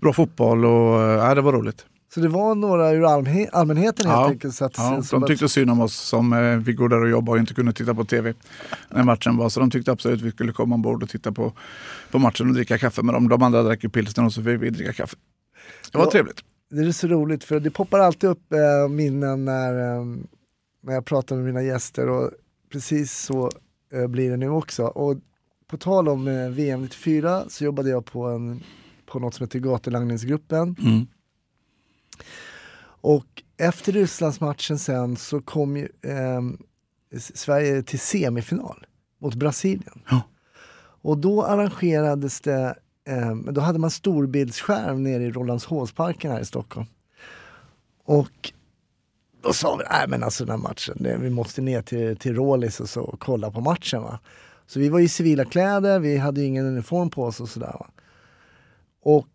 [SPEAKER 4] bra fotboll och ja, det var roligt.
[SPEAKER 2] Så det var några ur allmänhe- allmänheten helt
[SPEAKER 4] Ja,
[SPEAKER 2] enkelt. Så att,
[SPEAKER 4] Ja, de tyckte synd om oss som eh, fick gå där och jobba och inte kunde titta på tv när matchen var. Så de tyckte absolut att vi skulle komma ombord och titta på, på matchen och dricka kaffe med dem. De andra drack ju pilsner och så fick vi dricka kaffe. Det var
[SPEAKER 2] Ja.
[SPEAKER 4] trevligt.
[SPEAKER 2] Det är så roligt för det poppar alltid upp eh, minnen när, eh, när jag pratar med mina gäster och precis så eh, blir det nu också. Och på tal om eh, VM 94 så jobbade jag på en på något som heter gatulangningsgruppen.
[SPEAKER 4] Mm.
[SPEAKER 2] Och efter Rysslandsmatchen sen så kom ju S- Sverige till semifinal mot Brasilien.
[SPEAKER 4] Ja.
[SPEAKER 2] Och då arrangerades det, ehm, då hade man storbildsskärm nere i Rålambshovsparken här i Stockholm. Och då sa vi, nej men alltså den här matchen, det, vi måste ner till, till Rålis och så kolla på matchen. Va? Så vi var i civila kläder, vi hade ju ingen uniform på oss och sådär. Va? Och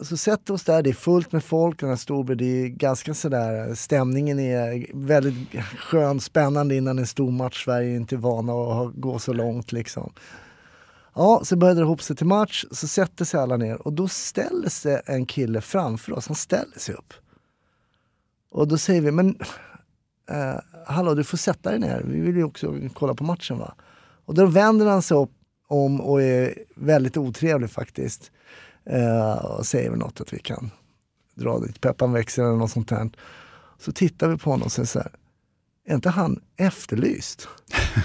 [SPEAKER 2] så sätter vi oss där, det är fullt med folk, den här Storby, det är ganska sådär, stämningen är väldigt skön, spännande innan en stor match. Sverige är inte vana att gå så långt liksom. Ja, så började det ihop sig till match, så sätter sig alla ner och då ställer sig en kille framför oss, han ställer sig upp. Och då säger vi, men eh, hallå du får sätta dig ner, vi vill ju också kolla på matchen va. Och då vänder han sig upp om och är väldigt otrevlig faktiskt. Eh, och säger väl något att vi kan dra dit peppan växer eller något sånt där. Så tittar vi på honom och säger så här, är inte han efterlyst?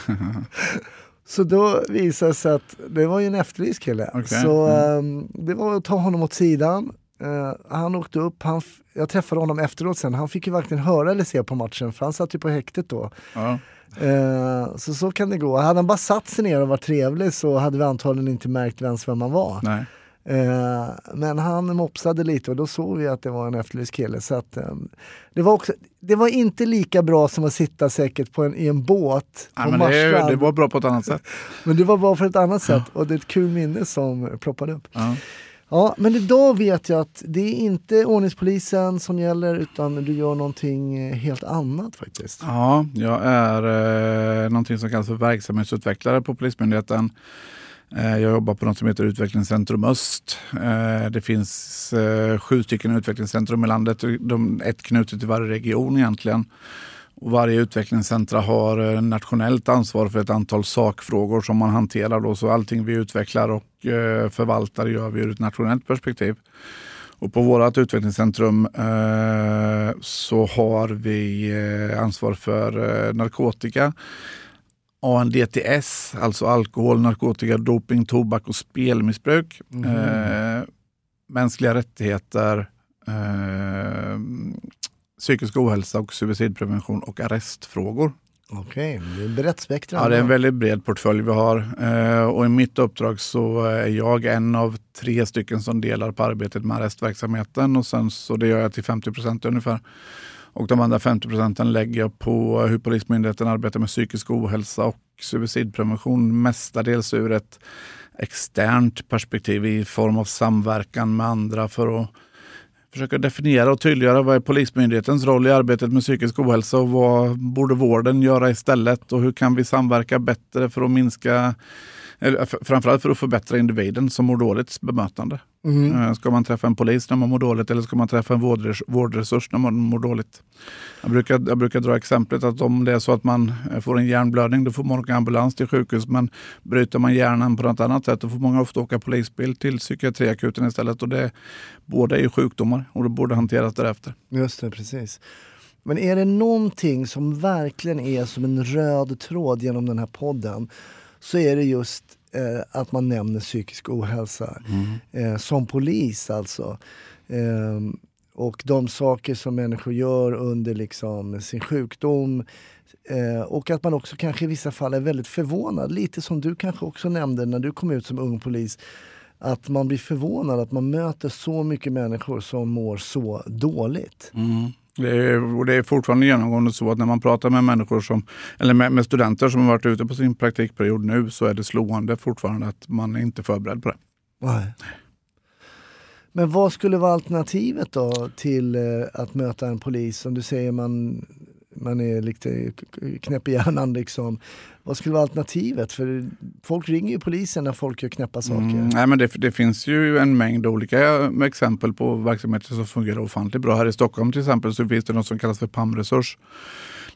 [SPEAKER 2] så då visade det sig att det var ju en efterlyst kille.
[SPEAKER 4] Okej,
[SPEAKER 2] Så eh, det var att ta honom åt sidan. Eh, han åkte upp, han, jag träffade honom efteråt sen, han fick ju verkligen höra eller se på matchen för han satt ju på häktet då.
[SPEAKER 4] Ja.
[SPEAKER 2] Eh, så så kan det gå. Hade han bara satt sig ner och varit trevlig så hade vi antagligen inte märkt ens vem han var.
[SPEAKER 4] Nej.
[SPEAKER 2] Eh, men han mopsade lite och då såg vi att det var en efterlyst kille. Så att, eh, det, var också, det var inte lika bra som att sitta säkert på en, i en båt
[SPEAKER 4] Nej,
[SPEAKER 2] på
[SPEAKER 4] men det, det var bra på ett annat sätt.
[SPEAKER 2] Men det var bra för ett annat sätt och det är ett kul minne som ploppade upp.
[SPEAKER 4] Ja.
[SPEAKER 2] Ja, men idag vet jag att det är inte ordningspolisen som gäller utan du gör någonting eh, helt annat faktiskt.
[SPEAKER 4] Ja, jag är eh, någonting som kallas för verksamhetsutvecklare på Polismyndigheten. Eh, jag jobbar på något som heter Utvecklingscentrum Öst. Eh, det finns eh, sju stycken utvecklingscentrum i landet, de, ett knutet till varje region egentligen. Och varje utvecklingscentra har eh, nationellt ansvar för ett antal sakfrågor som man hanterar. Då. Så allting vi utvecklar och eh, förvaltar gör vi ur ett nationellt perspektiv. Och på vårt utvecklingscentrum eh, så har vi ansvar för narkotika, ANDTS, alltså alkohol, narkotika, doping, tobak och spelmissbruk. Eh, mänskliga rättigheter, psykisk ohälsa och suicidprevention och arrestfrågor.
[SPEAKER 2] Okej, det är brett spektrum.
[SPEAKER 4] Ja, det är en väldigt bred portfölj vi har. Eh, och i mitt uppdrag så är jag en av tre stycken som delar på arbetet med arrestverksamheten och sen så det gör jag till 50 procent ungefär. Och de andra 50 procenten lägger jag på hur Polismyndigheten arbetar med psykisk ohälsa och suicidprevention mestadels ur ett externt perspektiv i form av samverkan med andra för att försöka definiera och tydliggöra vad är Polismyndighetens roll i arbetet med psykisk ohälsa och vad borde vården göra istället och hur kan vi samverka bättre för att minska eller framförallt för att förbättra individen som mår dåligt bemötande.
[SPEAKER 2] Mm.
[SPEAKER 4] Eh, Ska man träffa en polis när man mår dåligt eller ska man träffa en vårdres- vårdresurs när man mår dåligt? Jag brukar, jag brukar dra exemplet att om det är så att man eh, får en hjärnblödning då får man åka ambulans till sjukhus men bryter man hjärnan på något annat sätt då får många ofta åka polisbil till psykiatriakuten istället. Och det, båda är ju sjukdomar och det borde hanteras därefter.
[SPEAKER 2] Just det, precis. Men är det någonting som verkligen är som en röd tråd genom den här podden så är det just eh, att man nämner psykisk ohälsa. Eh, som polis alltså. Eh, och de saker som människor gör under liksom sin sjukdom. Eh, och att man också kanske i vissa fall är väldigt förvånad, lite som du kanske också nämnde när du kom ut som ung polis. Att man blir förvånad att man möter så mycket människor som mår så dåligt.
[SPEAKER 4] Det är, och det är fortfarande genomgående så att när man pratar med människor som, eller med, med studenter som har varit ute på sin praktikperiod nu så är det slående fortfarande att man är inte förberedd på det.
[SPEAKER 2] Nej. Men vad skulle vara alternativet då till eh, att möta en polis? Som du säger, man, man är lite knäpp i hjärnan liksom. Vad skulle vara alternativet? För folk ringer ju polisen när folk gör knäppa saker.
[SPEAKER 4] Mm, nej, men det, det finns ju en mängd olika exempel på verksamheter som fungerar ofantligt bra. Här i Stockholm till exempel så finns det något som kallas för PAM-resurs.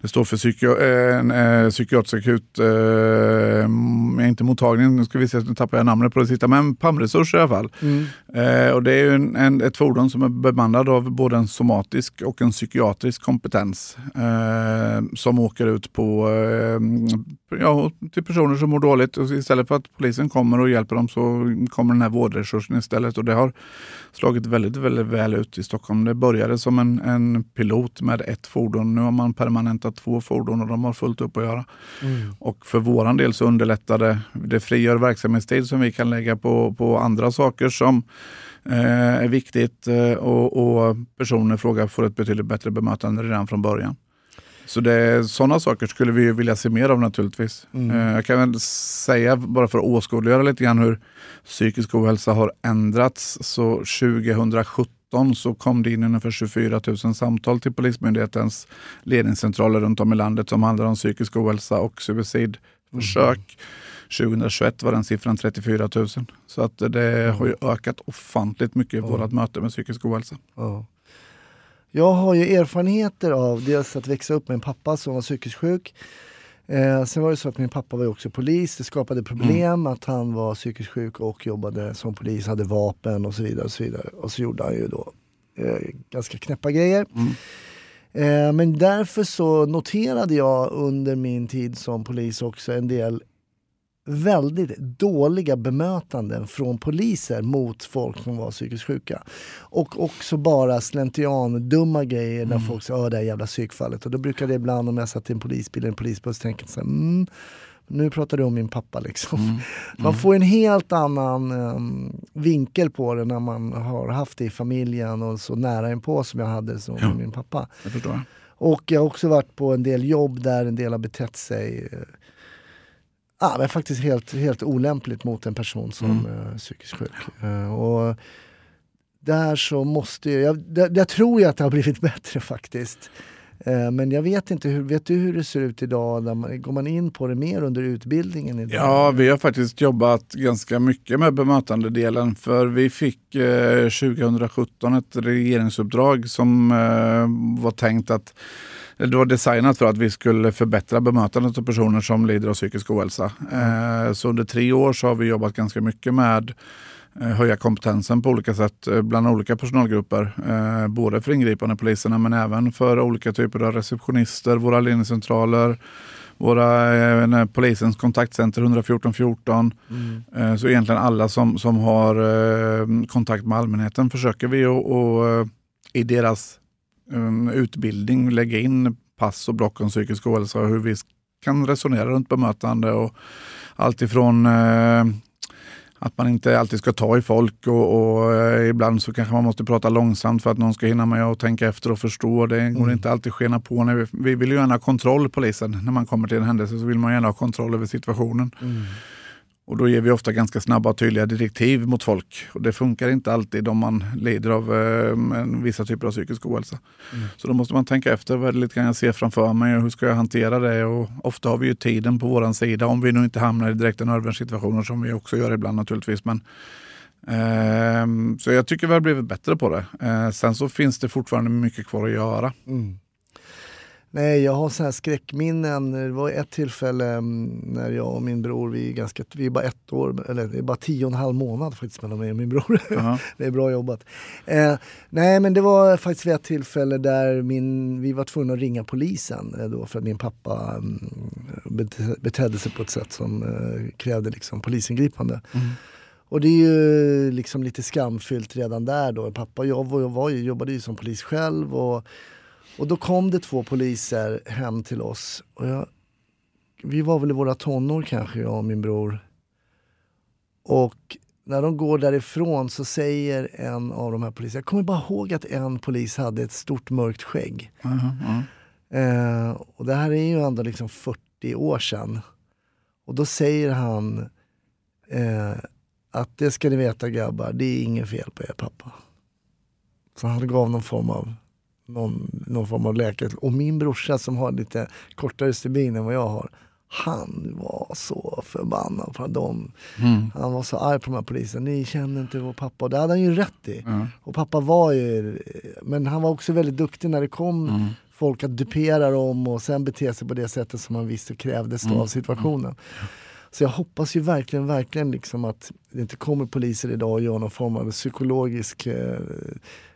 [SPEAKER 4] Det står för psyki en, eh, psykiatrisk akut, eh, inte mottagning, nu ska vi se, nu tappar jag namnet på det sista, men PAM-resurs i alla fall.
[SPEAKER 2] Mm.
[SPEAKER 4] Eh, och det är en, en, ett fordon som är bemannad av både en somatisk och en psykiatrisk kompetens. Eh, som åker ut på, eh, ja, till personer som mår dåligt. Och istället för att polisen kommer och hjälper dem så kommer den här vårdresursen istället. Och det har slagit väldigt, väldigt väl ut i Stockholm. Det började som en, en pilot med ett fordon. Nu har man permanentat två fordon och de har fullt upp att göra.
[SPEAKER 2] Mm.
[SPEAKER 4] Och för våran del så underlättar det, det frigör verksamhetstid som vi kan lägga på, på andra saker som eh, är viktigt eh, och, och personer i fråga får ett betydligt bättre bemötande redan från början. Så det, sådana saker skulle vi vilja se mer av naturligtvis.
[SPEAKER 2] Mm.
[SPEAKER 4] Eh, jag kan väl säga, bara för att åskådliggöra lite grann hur psykisk ohälsa har ändrats. Så 2017 så kom det in ungefär 24 000 samtal till Polismyndighetens ledningscentraler runt om i landet som handlar om psykisk ohälsa och suicidförsök. 2021 var den siffran 34 000. Så att det har ju ökat ofantligt mycket i vårt möte med psykisk ohälsa.
[SPEAKER 2] Ja. Jag har ju erfarenheter av dels att växa upp med en pappa som var psykiskt sjuk. Eh, sen var det så att min pappa var också polis. Det skapade problem att han var psykiskt sjuk och jobbade som polis, hade vapen och så vidare. Och så, vidare. Och så gjorde han ju då eh, ganska knäppa grejer. Eh, men därför så noterade jag under min tid som polis också en del väldigt dåliga bemötanden från poliser mot folk som var psykiskt sjuka. Och också bara slentrian, dumma grejer när folk sa att det här jävla psykfallet. Och då brukade jag ibland om jag satt i en polisbil eller en polisbuss tänka så här, mm, nu pratar du om min pappa liksom. Man får en helt annan em, vinkel på det när man har haft det i familjen och så nära inpå som jag hade som
[SPEAKER 4] Ja.
[SPEAKER 2] min pappa.
[SPEAKER 4] Det jag.
[SPEAKER 2] Och jag har också varit på en del jobb där en del har betett sig eh, ah, men faktiskt helt, helt olämpligt mot en person som är psykiskt sjuk. Eh, och där så måste jag, jag, där, där tror jag att det har blivit bättre faktiskt. Eh, men jag vet inte, hur, vet du hur det ser ut idag? Går man in på det mer under utbildningen idag?
[SPEAKER 4] Ja, vi har faktiskt jobbat ganska mycket med bemötandedelen för vi fick eh, 2017 ett regeringsuppdrag som eh, var tänkt att det var designat för att vi skulle förbättra bemötandet av personer som lider av psykisk ohälsa. Eh, så under tre år så har vi jobbat ganska mycket med eh, höja kompetensen på olika sätt eh, bland olika personalgrupper. Både för ingripande poliserna men även för olika typer av receptionister, våra ledningscentraler, våra polisens kontaktcenter 114 14. Eh, så egentligen alla som, som har kontakt med allmänheten försöker vi att, eh, i deras utbildning lägga in pass och block om psykisk ohälsa och hur vi kan resonera runt bemötande och allt ifrån eh, att man inte alltid ska ta i folk och, och eh, ibland så kanske man måste prata långsamt för att någon ska hinna med och tänka efter och förstå. Det går inte alltid skena på. När vi, vi vill ju gärna ha kontroll, polisen. När man kommer till en händelse så vill man gärna ha kontroll över situationen. Och då ger vi ofta ganska snabba och tydliga direktiv mot folk. Och det funkar inte alltid om man lider av eh, vissa typer av psykisk ohälsa. Så då måste man tänka efter, vad är det lite grann jag ser framför mig och hur ska jag hantera det? Och ofta har vi ju tiden på våran sida om vi nu inte hamnar i direkta nödvärnssituationer som vi också gör ibland naturligtvis. Men, ehm, så jag tycker vi har blivit bättre på det. Eh, sen så finns det fortfarande mycket kvar att göra.
[SPEAKER 2] Mm. Nej, jag har så här skräckminnen. Det var ett tillfälle mm, när jag och min bror, vi är, ganska, vi är bara ett år, eller det är bara tio och en halv månad faktiskt mellan mig och min bror.
[SPEAKER 4] Ja.
[SPEAKER 2] det är bra jobbat. Eh, nej, men det var faktiskt vid ett tillfälle där min, vi var tvungna att ringa polisen eh, då för att min pappa mm, bete, betedde sig på ett sätt som eh, krävde liksom polisingripande. Och det är ju liksom lite skamfyllt redan där då. Pappa och jag var, var ju, jobbade ju som polis själv och, och då kom det två poliser hem till oss. Och jag, vi var väl i våra tonår kanske, jag och min bror. Och när de går därifrån så säger en av de här poliserna, jag kommer bara ihåg att en polis hade ett stort mörkt skägg.
[SPEAKER 4] Aha, ja.
[SPEAKER 2] Eh, och det här är ju ändå liksom 40 år sedan. Och då säger han eh, att det ska ni veta grabbar, det är inget fel på er pappa. Så han gav någon form av någon, någon form av läkare. Och min brorsa som har lite kortare stubin än vad jag har, han var så förbannad på dem. Han var så arg på de här poliserna. Ni känner inte vår pappa. Och det hade han ju rätt i.
[SPEAKER 4] Ja.
[SPEAKER 2] Och pappa var ju, men han var också väldigt duktig när det kom folk att dupera dem och sen bete sig på det sättet som man visste krävdes då av situationen. Så jag hoppas ju verkligen, verkligen liksom att det inte kommer poliser idag och gör någon form av psykologisk eh,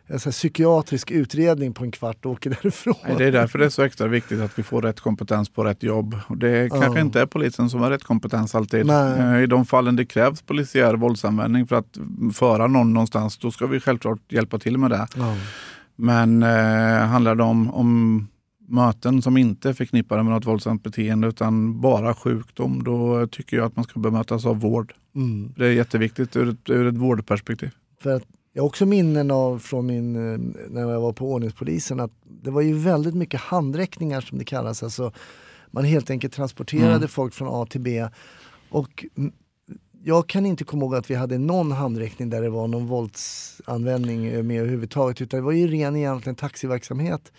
[SPEAKER 2] en här psykiatrisk utredning på en kvart och åker därifrån.
[SPEAKER 4] Nej, det är därför det är så extra viktigt att vi får rätt kompetens på rätt jobb. Och det kanske inte är polisen som har rätt kompetens alltid.
[SPEAKER 2] Nej.
[SPEAKER 4] Eh, I de fallen det krävs polisiär våldsanvändning för att föra någon någonstans, då ska vi självklart hjälpa till med det.
[SPEAKER 2] Ja.
[SPEAKER 4] Men eh, handlar det om, om möten som inte är förknippade med något våldsamt beteende utan bara sjukdom, då tycker jag att man ska bemötas av vård.
[SPEAKER 2] Mm.
[SPEAKER 4] Det är jätteviktigt ur ett, ur ett vårdperspektiv.
[SPEAKER 2] För att jag har också minnen av från min, eh, när jag var på ordningspolisen att det var ju väldigt mycket handräckningar som det kallas. Alltså, man helt enkelt transporterade
[SPEAKER 4] Mm.
[SPEAKER 2] folk från A till B. Och jag kan inte komma ihåg att vi hade någon handräckning där det var någon våldsanvändning eh, med överhuvudtaget. Utan det var ju ren egentligen taxiverksamhet.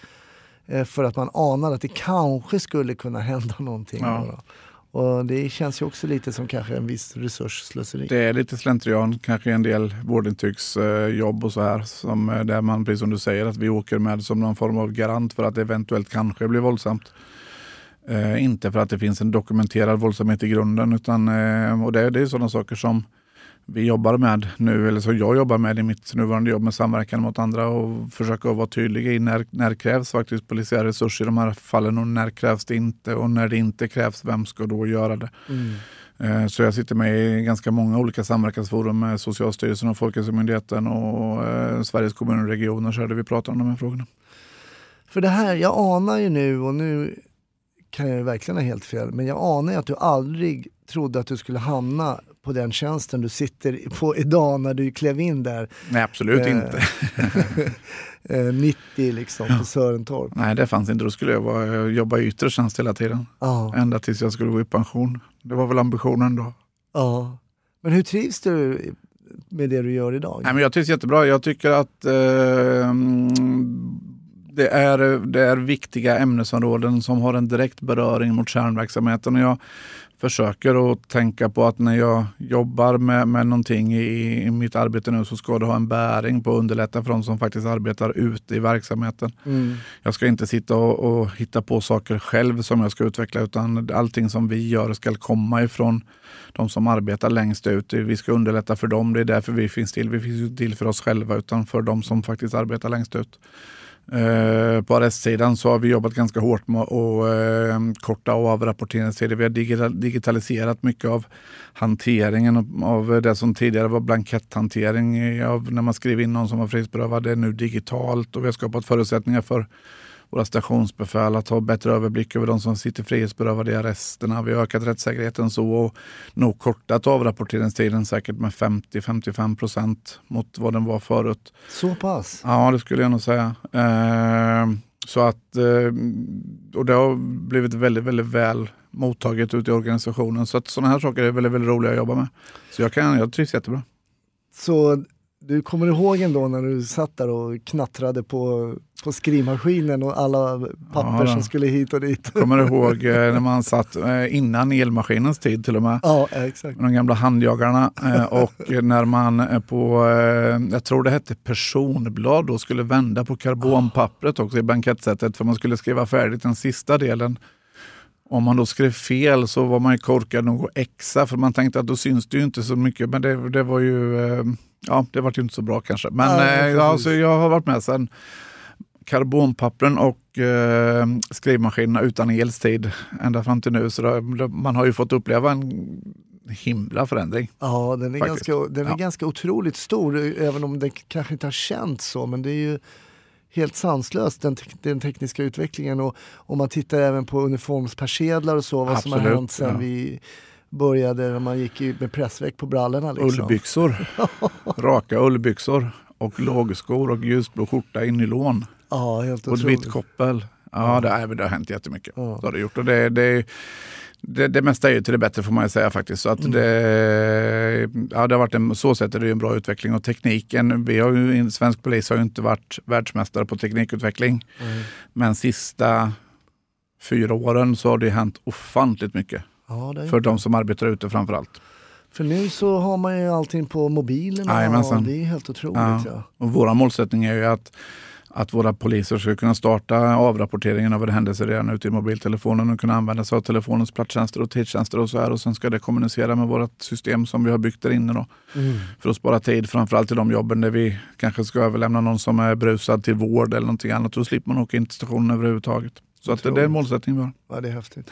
[SPEAKER 2] eh, För att man anade att det kanske skulle kunna hända någonting.
[SPEAKER 4] Ja.
[SPEAKER 2] Och det känns ju också lite som kanske en viss resursslöseri.
[SPEAKER 4] Det är lite slentrian, kanske en del vårdintygsjobb och så här. Som, eh, där man, precis som du säger, att vi åker med som någon form av garant för att det eventuellt kanske blir våldsamt. Eh, inte för att det finns en dokumenterad våldsamhet i grunden. Utan, eh, och det, det är sådana saker som vi jobbar med nu, eller som jag jobbar med i mitt nuvarande jobb med samverkan mot andra och försöka vara tydliga i när, när krävs faktiskt polisiära resurser i de här fallen och när krävs det inte och när det inte krävs, vem ska då göra det?
[SPEAKER 2] Mm.
[SPEAKER 4] Eh, Så jag sitter med i ganska många olika samverkansforum med Socialstyrelsen och Folkhälsomyndigheten och eh, Sveriges kommuner och regioner så är det vi pratar om de här frågorna.
[SPEAKER 2] För det här, jag anar ju nu, och nu kan jag verkligen ha helt fel, men jag anar ju att du aldrig trodde att du skulle hamna på den tjänsten du sitter på idag när du klev in där
[SPEAKER 4] Nej, absolut
[SPEAKER 2] Eh,
[SPEAKER 4] inte.
[SPEAKER 2] eh, 90 liksom på Sörentorp.
[SPEAKER 4] Nej, det fanns inte. Då skulle jag vara, jobba i yttre tjänst hela tiden.
[SPEAKER 2] Ja,
[SPEAKER 4] Ända tills jag skulle gå i pension. Det var väl ambitionen då.
[SPEAKER 2] ja. Men hur trivs du med det du gör idag?
[SPEAKER 4] Nej, men jag trivs jättebra. Jag tycker att eh, det, är, det är viktiga ämnesområden som har en direkt beröring mot kärnverksamheten. Och jag försöker att tänka på att när jag jobbar med, med någonting i, i mitt arbete nu så ska det ha en bäring på att underlätta för de som faktiskt arbetar ute i verksamheten.
[SPEAKER 2] Mm.
[SPEAKER 4] Jag ska inte sitta och, och hitta på saker själv som jag ska utveckla utan allting som vi gör ska komma ifrån de som arbetar längst ut. Vi ska underlätta för dem. Det är därför vi finns till. Vi finns ju till för oss själva utan för de som faktiskt arbetar längst ut. Eh, på arrestsidan så har vi jobbat ganska hårt med att eh, korta av rapporteringstider. Vi har digitaliserat mycket av hanteringen av- det som tidigare var blanketthantering av när man skriver in någon som var frihetsberövad. Det är nu digitalt och vi har skapat förutsättningar för våra stationsbefäl att ha bättre överblick över de som sitter frihetsberövade i arresterna. Vi har ökat rättssäkerheten så och nog kortat avrapporteringstiden säkert med 50-55 procent mot vad den var förut.
[SPEAKER 2] Så pass?
[SPEAKER 4] Ja, det skulle jag nog säga. Eh, så att, eh, och det har blivit väldigt, väldigt väl mottaget ute i organisationen. Så att sådana här saker är väldigt, väldigt roliga att jobba med. Så jag, kan, jag trivs jättebra.
[SPEAKER 2] Så du kommer ihåg ändå när du satt där och knattrade på, på skrivmaskinen och alla papper
[SPEAKER 4] Ja,
[SPEAKER 2] som skulle hit och dit?
[SPEAKER 4] Jag kommer ihåg eh, när man satt eh, innan elmaskinens tid till och med.
[SPEAKER 2] Ja, exakt.
[SPEAKER 4] de gamla handjagarna eh, och när man på, jag tror det hette personblad, då skulle vända på karbonpappret också i bankettsättet för man skulle skriva färdigt den sista delen. Om man då skrev fel så var man ju korkad nog att exa för man tänkte att då syns det ju inte så mycket. Men det, det var ju, eh, ja det var ju inte så bra kanske. Men eh, ja,
[SPEAKER 2] precis.
[SPEAKER 4] så jag har varit med sedan karbonpappren och eh, skrivmaskinerna utan elstid ända fram till nu. Så då, man har ju fått uppleva en himla förändring.
[SPEAKER 2] Ja, den är,
[SPEAKER 4] Faktiskt.
[SPEAKER 2] ganska, den är
[SPEAKER 4] Ja.
[SPEAKER 2] ganska otroligt stor, även om det kanske inte har känts så. Men det är ju helt sanslöst, den, tek- den tekniska utvecklingen. Och om man tittar även på uniformspersedlar och så, vad som har
[SPEAKER 4] Absolut,
[SPEAKER 2] hänt sen
[SPEAKER 4] ja.
[SPEAKER 2] vi började, när man gick med pressväck på brallorna. Liksom.
[SPEAKER 4] Ullbyxor, raka ullbyxor och lågskor och ljusblå skjorta i nylon
[SPEAKER 2] Ja, helt
[SPEAKER 4] och ett
[SPEAKER 2] otroligt.
[SPEAKER 4] vitt koppel. Ja, det, det har hänt jättemycket.
[SPEAKER 2] Ja.
[SPEAKER 4] Det har det gjort. Och det, det, det, det mesta är ju till det bättre får man ju säga faktiskt. Så att
[SPEAKER 2] Mm.
[SPEAKER 4] det, ja, det har varit en, så sätt är det ju en bra utveckling. Och tekniken, vi har ju, svensk polis har ju inte varit världsmästare på teknikutveckling.
[SPEAKER 2] Mm.
[SPEAKER 4] Men sista fyra åren så har det hänt ofantligt mycket.
[SPEAKER 2] Ja,
[SPEAKER 4] För de som arbetar ute framför allt.
[SPEAKER 2] För nu så har man ju allting på.
[SPEAKER 4] Jajamensan.
[SPEAKER 2] och det är helt otroligt.
[SPEAKER 4] Ja.
[SPEAKER 2] Ja.
[SPEAKER 4] Och vår målsättning är ju att att våra poliser ska kunna starta avrapporteringen av en händelse redan ute i mobiltelefonen och kunna använda sig av telefonens platstjänster och tidstjänster och så här. Och sen ska det kommunicera med vårt system som vi har byggt där inne då.
[SPEAKER 2] Mm.
[SPEAKER 4] För att spara tid, framförallt i de jobben där vi kanske ska överlämna någon som är brusad till vård eller någonting annat. Då slipper man åka in till stationen överhuvudtaget. Så att det är en målsättning vi har.
[SPEAKER 2] Ja, det är häftigt.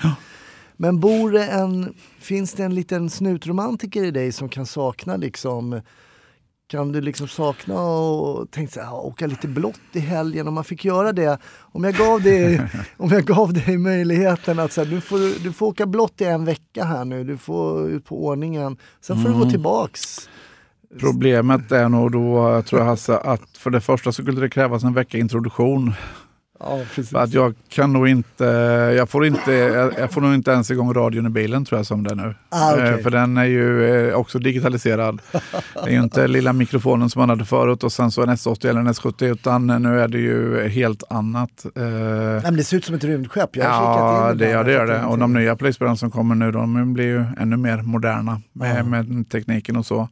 [SPEAKER 2] Men bor det en, finns det en liten snutromantiker i dig som kan sakna liksom kan du liksom sakna och tänka så här, "Ja, åka lite blått i helgen om man fick göra det? Om jag gav dig, om jag gav dig möjligheten att så här, du, får, du får åka blått i en vecka här nu, du får ut på ordningen, sen får du gå tillbaks.
[SPEAKER 4] Problemet är nog då, tror jag Hasse, att för det första så skulle det krävas en vecka introduktion.
[SPEAKER 2] Ja,
[SPEAKER 4] att jag kan nog inte, jag får, inte, jag jag får nog inte ens igång radion i bilen tror jag som det är nu.
[SPEAKER 2] Ah, okej.
[SPEAKER 4] Eh, För den är ju eh, också digitaliserad. Det är ju inte lilla mikrofonen som man hade förut och sen så en S80 eller en S70 utan nu är det ju helt annat. Eh,
[SPEAKER 2] Nej, men det ser ut som ett rymdskepp. Jag
[SPEAKER 4] Ja, det, ja, det gör det. Och de nya polisbilarna som kommer nu, de blir ju ännu mer moderna med,
[SPEAKER 2] Ja.
[SPEAKER 4] med tekniken och så.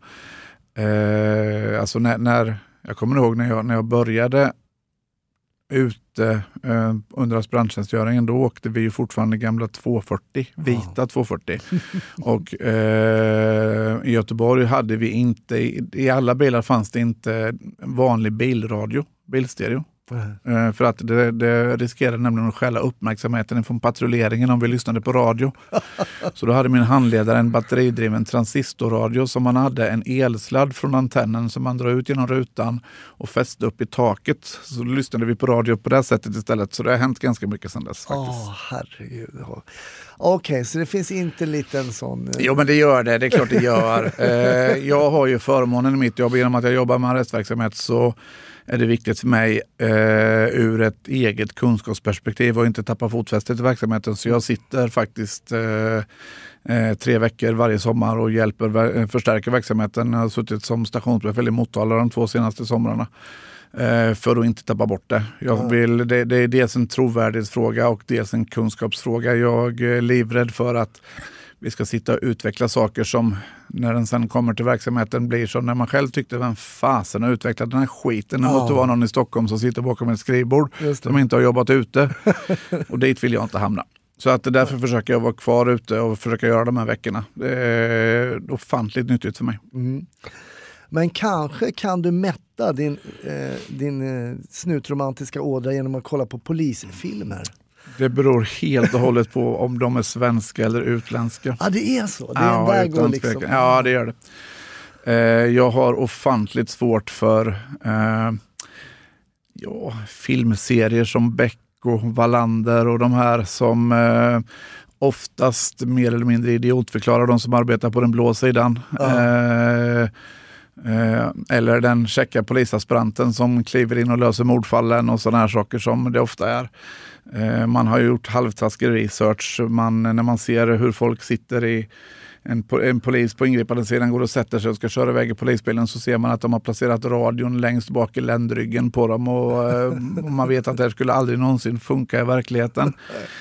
[SPEAKER 4] Alltså när, när, jag kommer ihåg när jag, när jag började ute eh, under aspiranttjänstgöringen, då åkte vi ju fortfarande gamla 240, vita 240. och eh, i Göteborg hade vi inte, i, i alla bilar fanns det inte vanlig bilradio, bilstereo. Eh, För att det, det riskerade nämligen att stjäla uppmärksamheten från patrulleringen om vi lyssnade på radio. Så då hade min handledare en batteridriven transistorradio som man hade en elsladd från antennen som man drar ut genom rutan och fäste upp i taket. Så lyssnade vi på radio på det sättet istället. Så det har hänt ganska mycket sedan dess. faktiskt.
[SPEAKER 2] Åh, herregud. Okej, så det finns inte en liten sån... eh,
[SPEAKER 4] Jo men det gör det, det är klart det gör. Eh, jag har ju förmånen i mitt jobb, genom att jag jobbar med arrestverksamhet så är det viktigt för mig eh, ur ett eget kunskapsperspektiv och inte tappa fotfästet i verksamheten. Så jag sitter faktiskt eh, eh, tre veckor varje sommar och hjälper, eh, förstärker verksamheten. Jag har suttit som stationsbefäl i Motala de två senaste somrarna. Eh, för att inte tappa bort det. Jag vill, det. Det är dels en trovärdighetsfråga och dels en kunskapsfråga. Jag är livrädd för att vi ska sitta och utveckla saker som när den sen kommer till verksamheten blir som när man själv tyckte vem fasen har utvecklat den här skiten. Det måste vara någon i Stockholm som sitter bakom ett skrivbord som inte har jobbat ute. och dit vill jag inte hamna. Så att därför försöker jag vara kvar ute och försöka göra de här veckorna. Det är ofantligt nyttigt för mig.
[SPEAKER 2] Mm. Men kanske kan du mätta din, eh, din eh, snutromantiska ådra genom att kolla på polisfilmer?
[SPEAKER 4] Det beror helt och hållet på om de är svenska eller utländska.
[SPEAKER 2] Ja, det är så? Det är där
[SPEAKER 4] utan
[SPEAKER 2] går liksom...
[SPEAKER 4] tvekan. Ja, det gör det. Eh, jag har ofantligt svårt för eh, ja, filmserier som Beck och Wallander och de här som eh, oftast mer eller mindre idiotförklarar de som arbetar på den blå sidan. Eh, Eh, Eh, eller den käcka polisaspiranten som kliver in och löser mordfallen och sådana här saker som det ofta är. Eh, man har gjort halvtaskig research. Man, när man ser hur folk sitter i en, en polis på ingripande sidan går och sätter sig och ska köra iväg i polisbilen så ser man att de har placerat radion längst bak i ländryggen på dem och, eh, och man vet att det här skulle aldrig någonsin funka i verkligheten.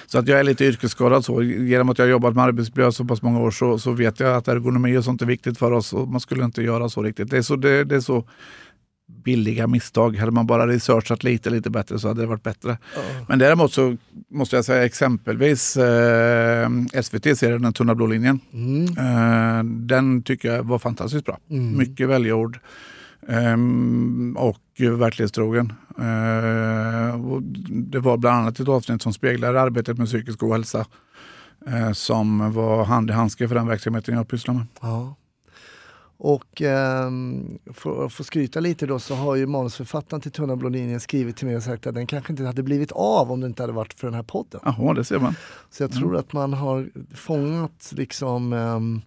[SPEAKER 4] Så att jag är lite yrkesskadad så. Genom att jag har jobbat med arbetsmiljö så pass många år så, så vet jag att ergonomi och sånt är viktigt för oss och man skulle inte göra så riktigt. Det är så, det, det är så billiga misstag. Hade man bara researchat lite, lite bättre så hade det varit bättre. Men däremot så måste jag säga exempelvis eh, SVT-serien Den tunna blå linjen. Eh, den tycker jag var fantastiskt bra. Mycket välgjord. ehm, och verklighetstrogen. Eh, och det var bland annat ett avsnitt som speglar arbetet med psykisk ohälsa. Eh, som var hand i handske för den verksamheten jag pysslar med.
[SPEAKER 2] Ja. Och ehm, för att få skryta lite då så har ju manusförfattaren till Tunna blå linjen skrivit till mig och sagt att den kanske inte hade blivit av om det inte hade varit för den här podden.
[SPEAKER 4] Jaha, det ser man.
[SPEAKER 2] Så jag tror att man har fångat liksom ehm,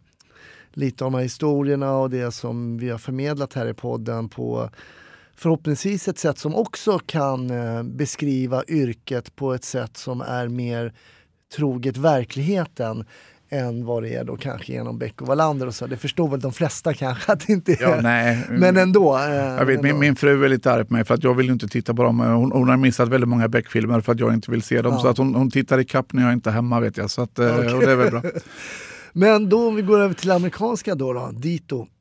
[SPEAKER 2] lite av de här historierna och det som vi har förmedlat här i podden på förhoppningsvis ett sätt som också kan eh, beskriva yrket på ett sätt som är mer troget verkligheten än vad det är då kanske genom Beck och Wallander och så. Det förstår väl de flesta kanske att det inte är.
[SPEAKER 4] Ja, nej.
[SPEAKER 2] Men ändå. Eh,
[SPEAKER 4] Jag vet, min,
[SPEAKER 2] ändå.
[SPEAKER 4] min fru är lite arg på mig för att jag vill inte titta på dem. Hon, hon har missat väldigt många Beck-filmer för att jag inte vill se dem.
[SPEAKER 2] Ja.
[SPEAKER 4] Så att hon, hon tittar i kapp när jag inte är hemma vet jag. Så att, eh, och det är väl bra.
[SPEAKER 2] Men då om vi går över till amerikanska då, då Dito.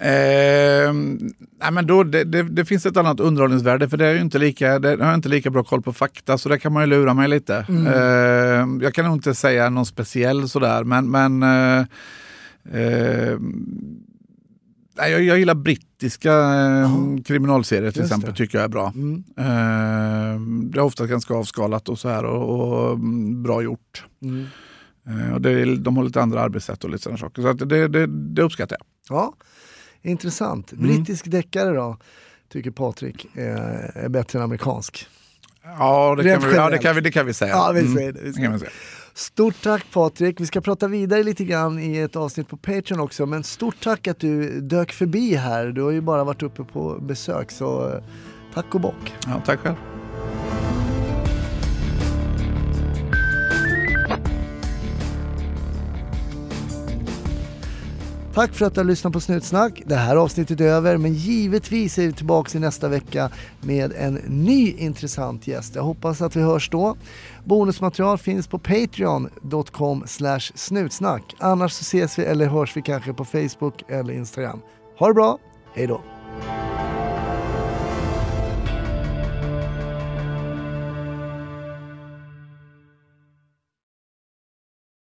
[SPEAKER 4] Eh, nej men då, det, det, det, finns ett annat underhållningsvärde för det är ju inte lika, det har inte lika bra koll på fakta så där kan man ju lura mig lite. Mm. Eh, jag kan nog inte säga någon speciell sådär men, men eh, eh jag, jag gillar brittiska eh, kriminalserier till Just exempel, det. tycker jag är bra. Mm. Eh, det är ofta ganska avskalat och så här och, och mm, bra gjort. Mm. Eh, och det, de har lite andra arbetssätt och lite sådana saker. Så det, det, det uppskattar jag.
[SPEAKER 2] Ja, Intressant. Mm. Brittisk deckare då, tycker Patrik är, är bättre än amerikansk.
[SPEAKER 4] Ja, det kan, vi, ja det, kan vi, det kan vi säga.
[SPEAKER 2] Ja, vi säger det. Vi säger. Det Stort tack Patrik. Vi ska prata vidare lite grann i ett avsnitt på Patreon också. Men stort tack att du dök förbi här. Du har ju bara varit uppe på besök så eh, tack och bock.
[SPEAKER 4] Ja, tack själv.
[SPEAKER 2] Tack för att du har lyssnat på Snutsnack. Det här avsnittet är över, men givetvis är vi tillbaka i nästa vecka med en ny intressant gäst. Jag hoppas att vi hörs då. Bonusmaterial finns på patreon.com snutsnack. Annars så ses vi eller hörs vi kanske på Facebook eller Instagram. Ha det bra, hej då!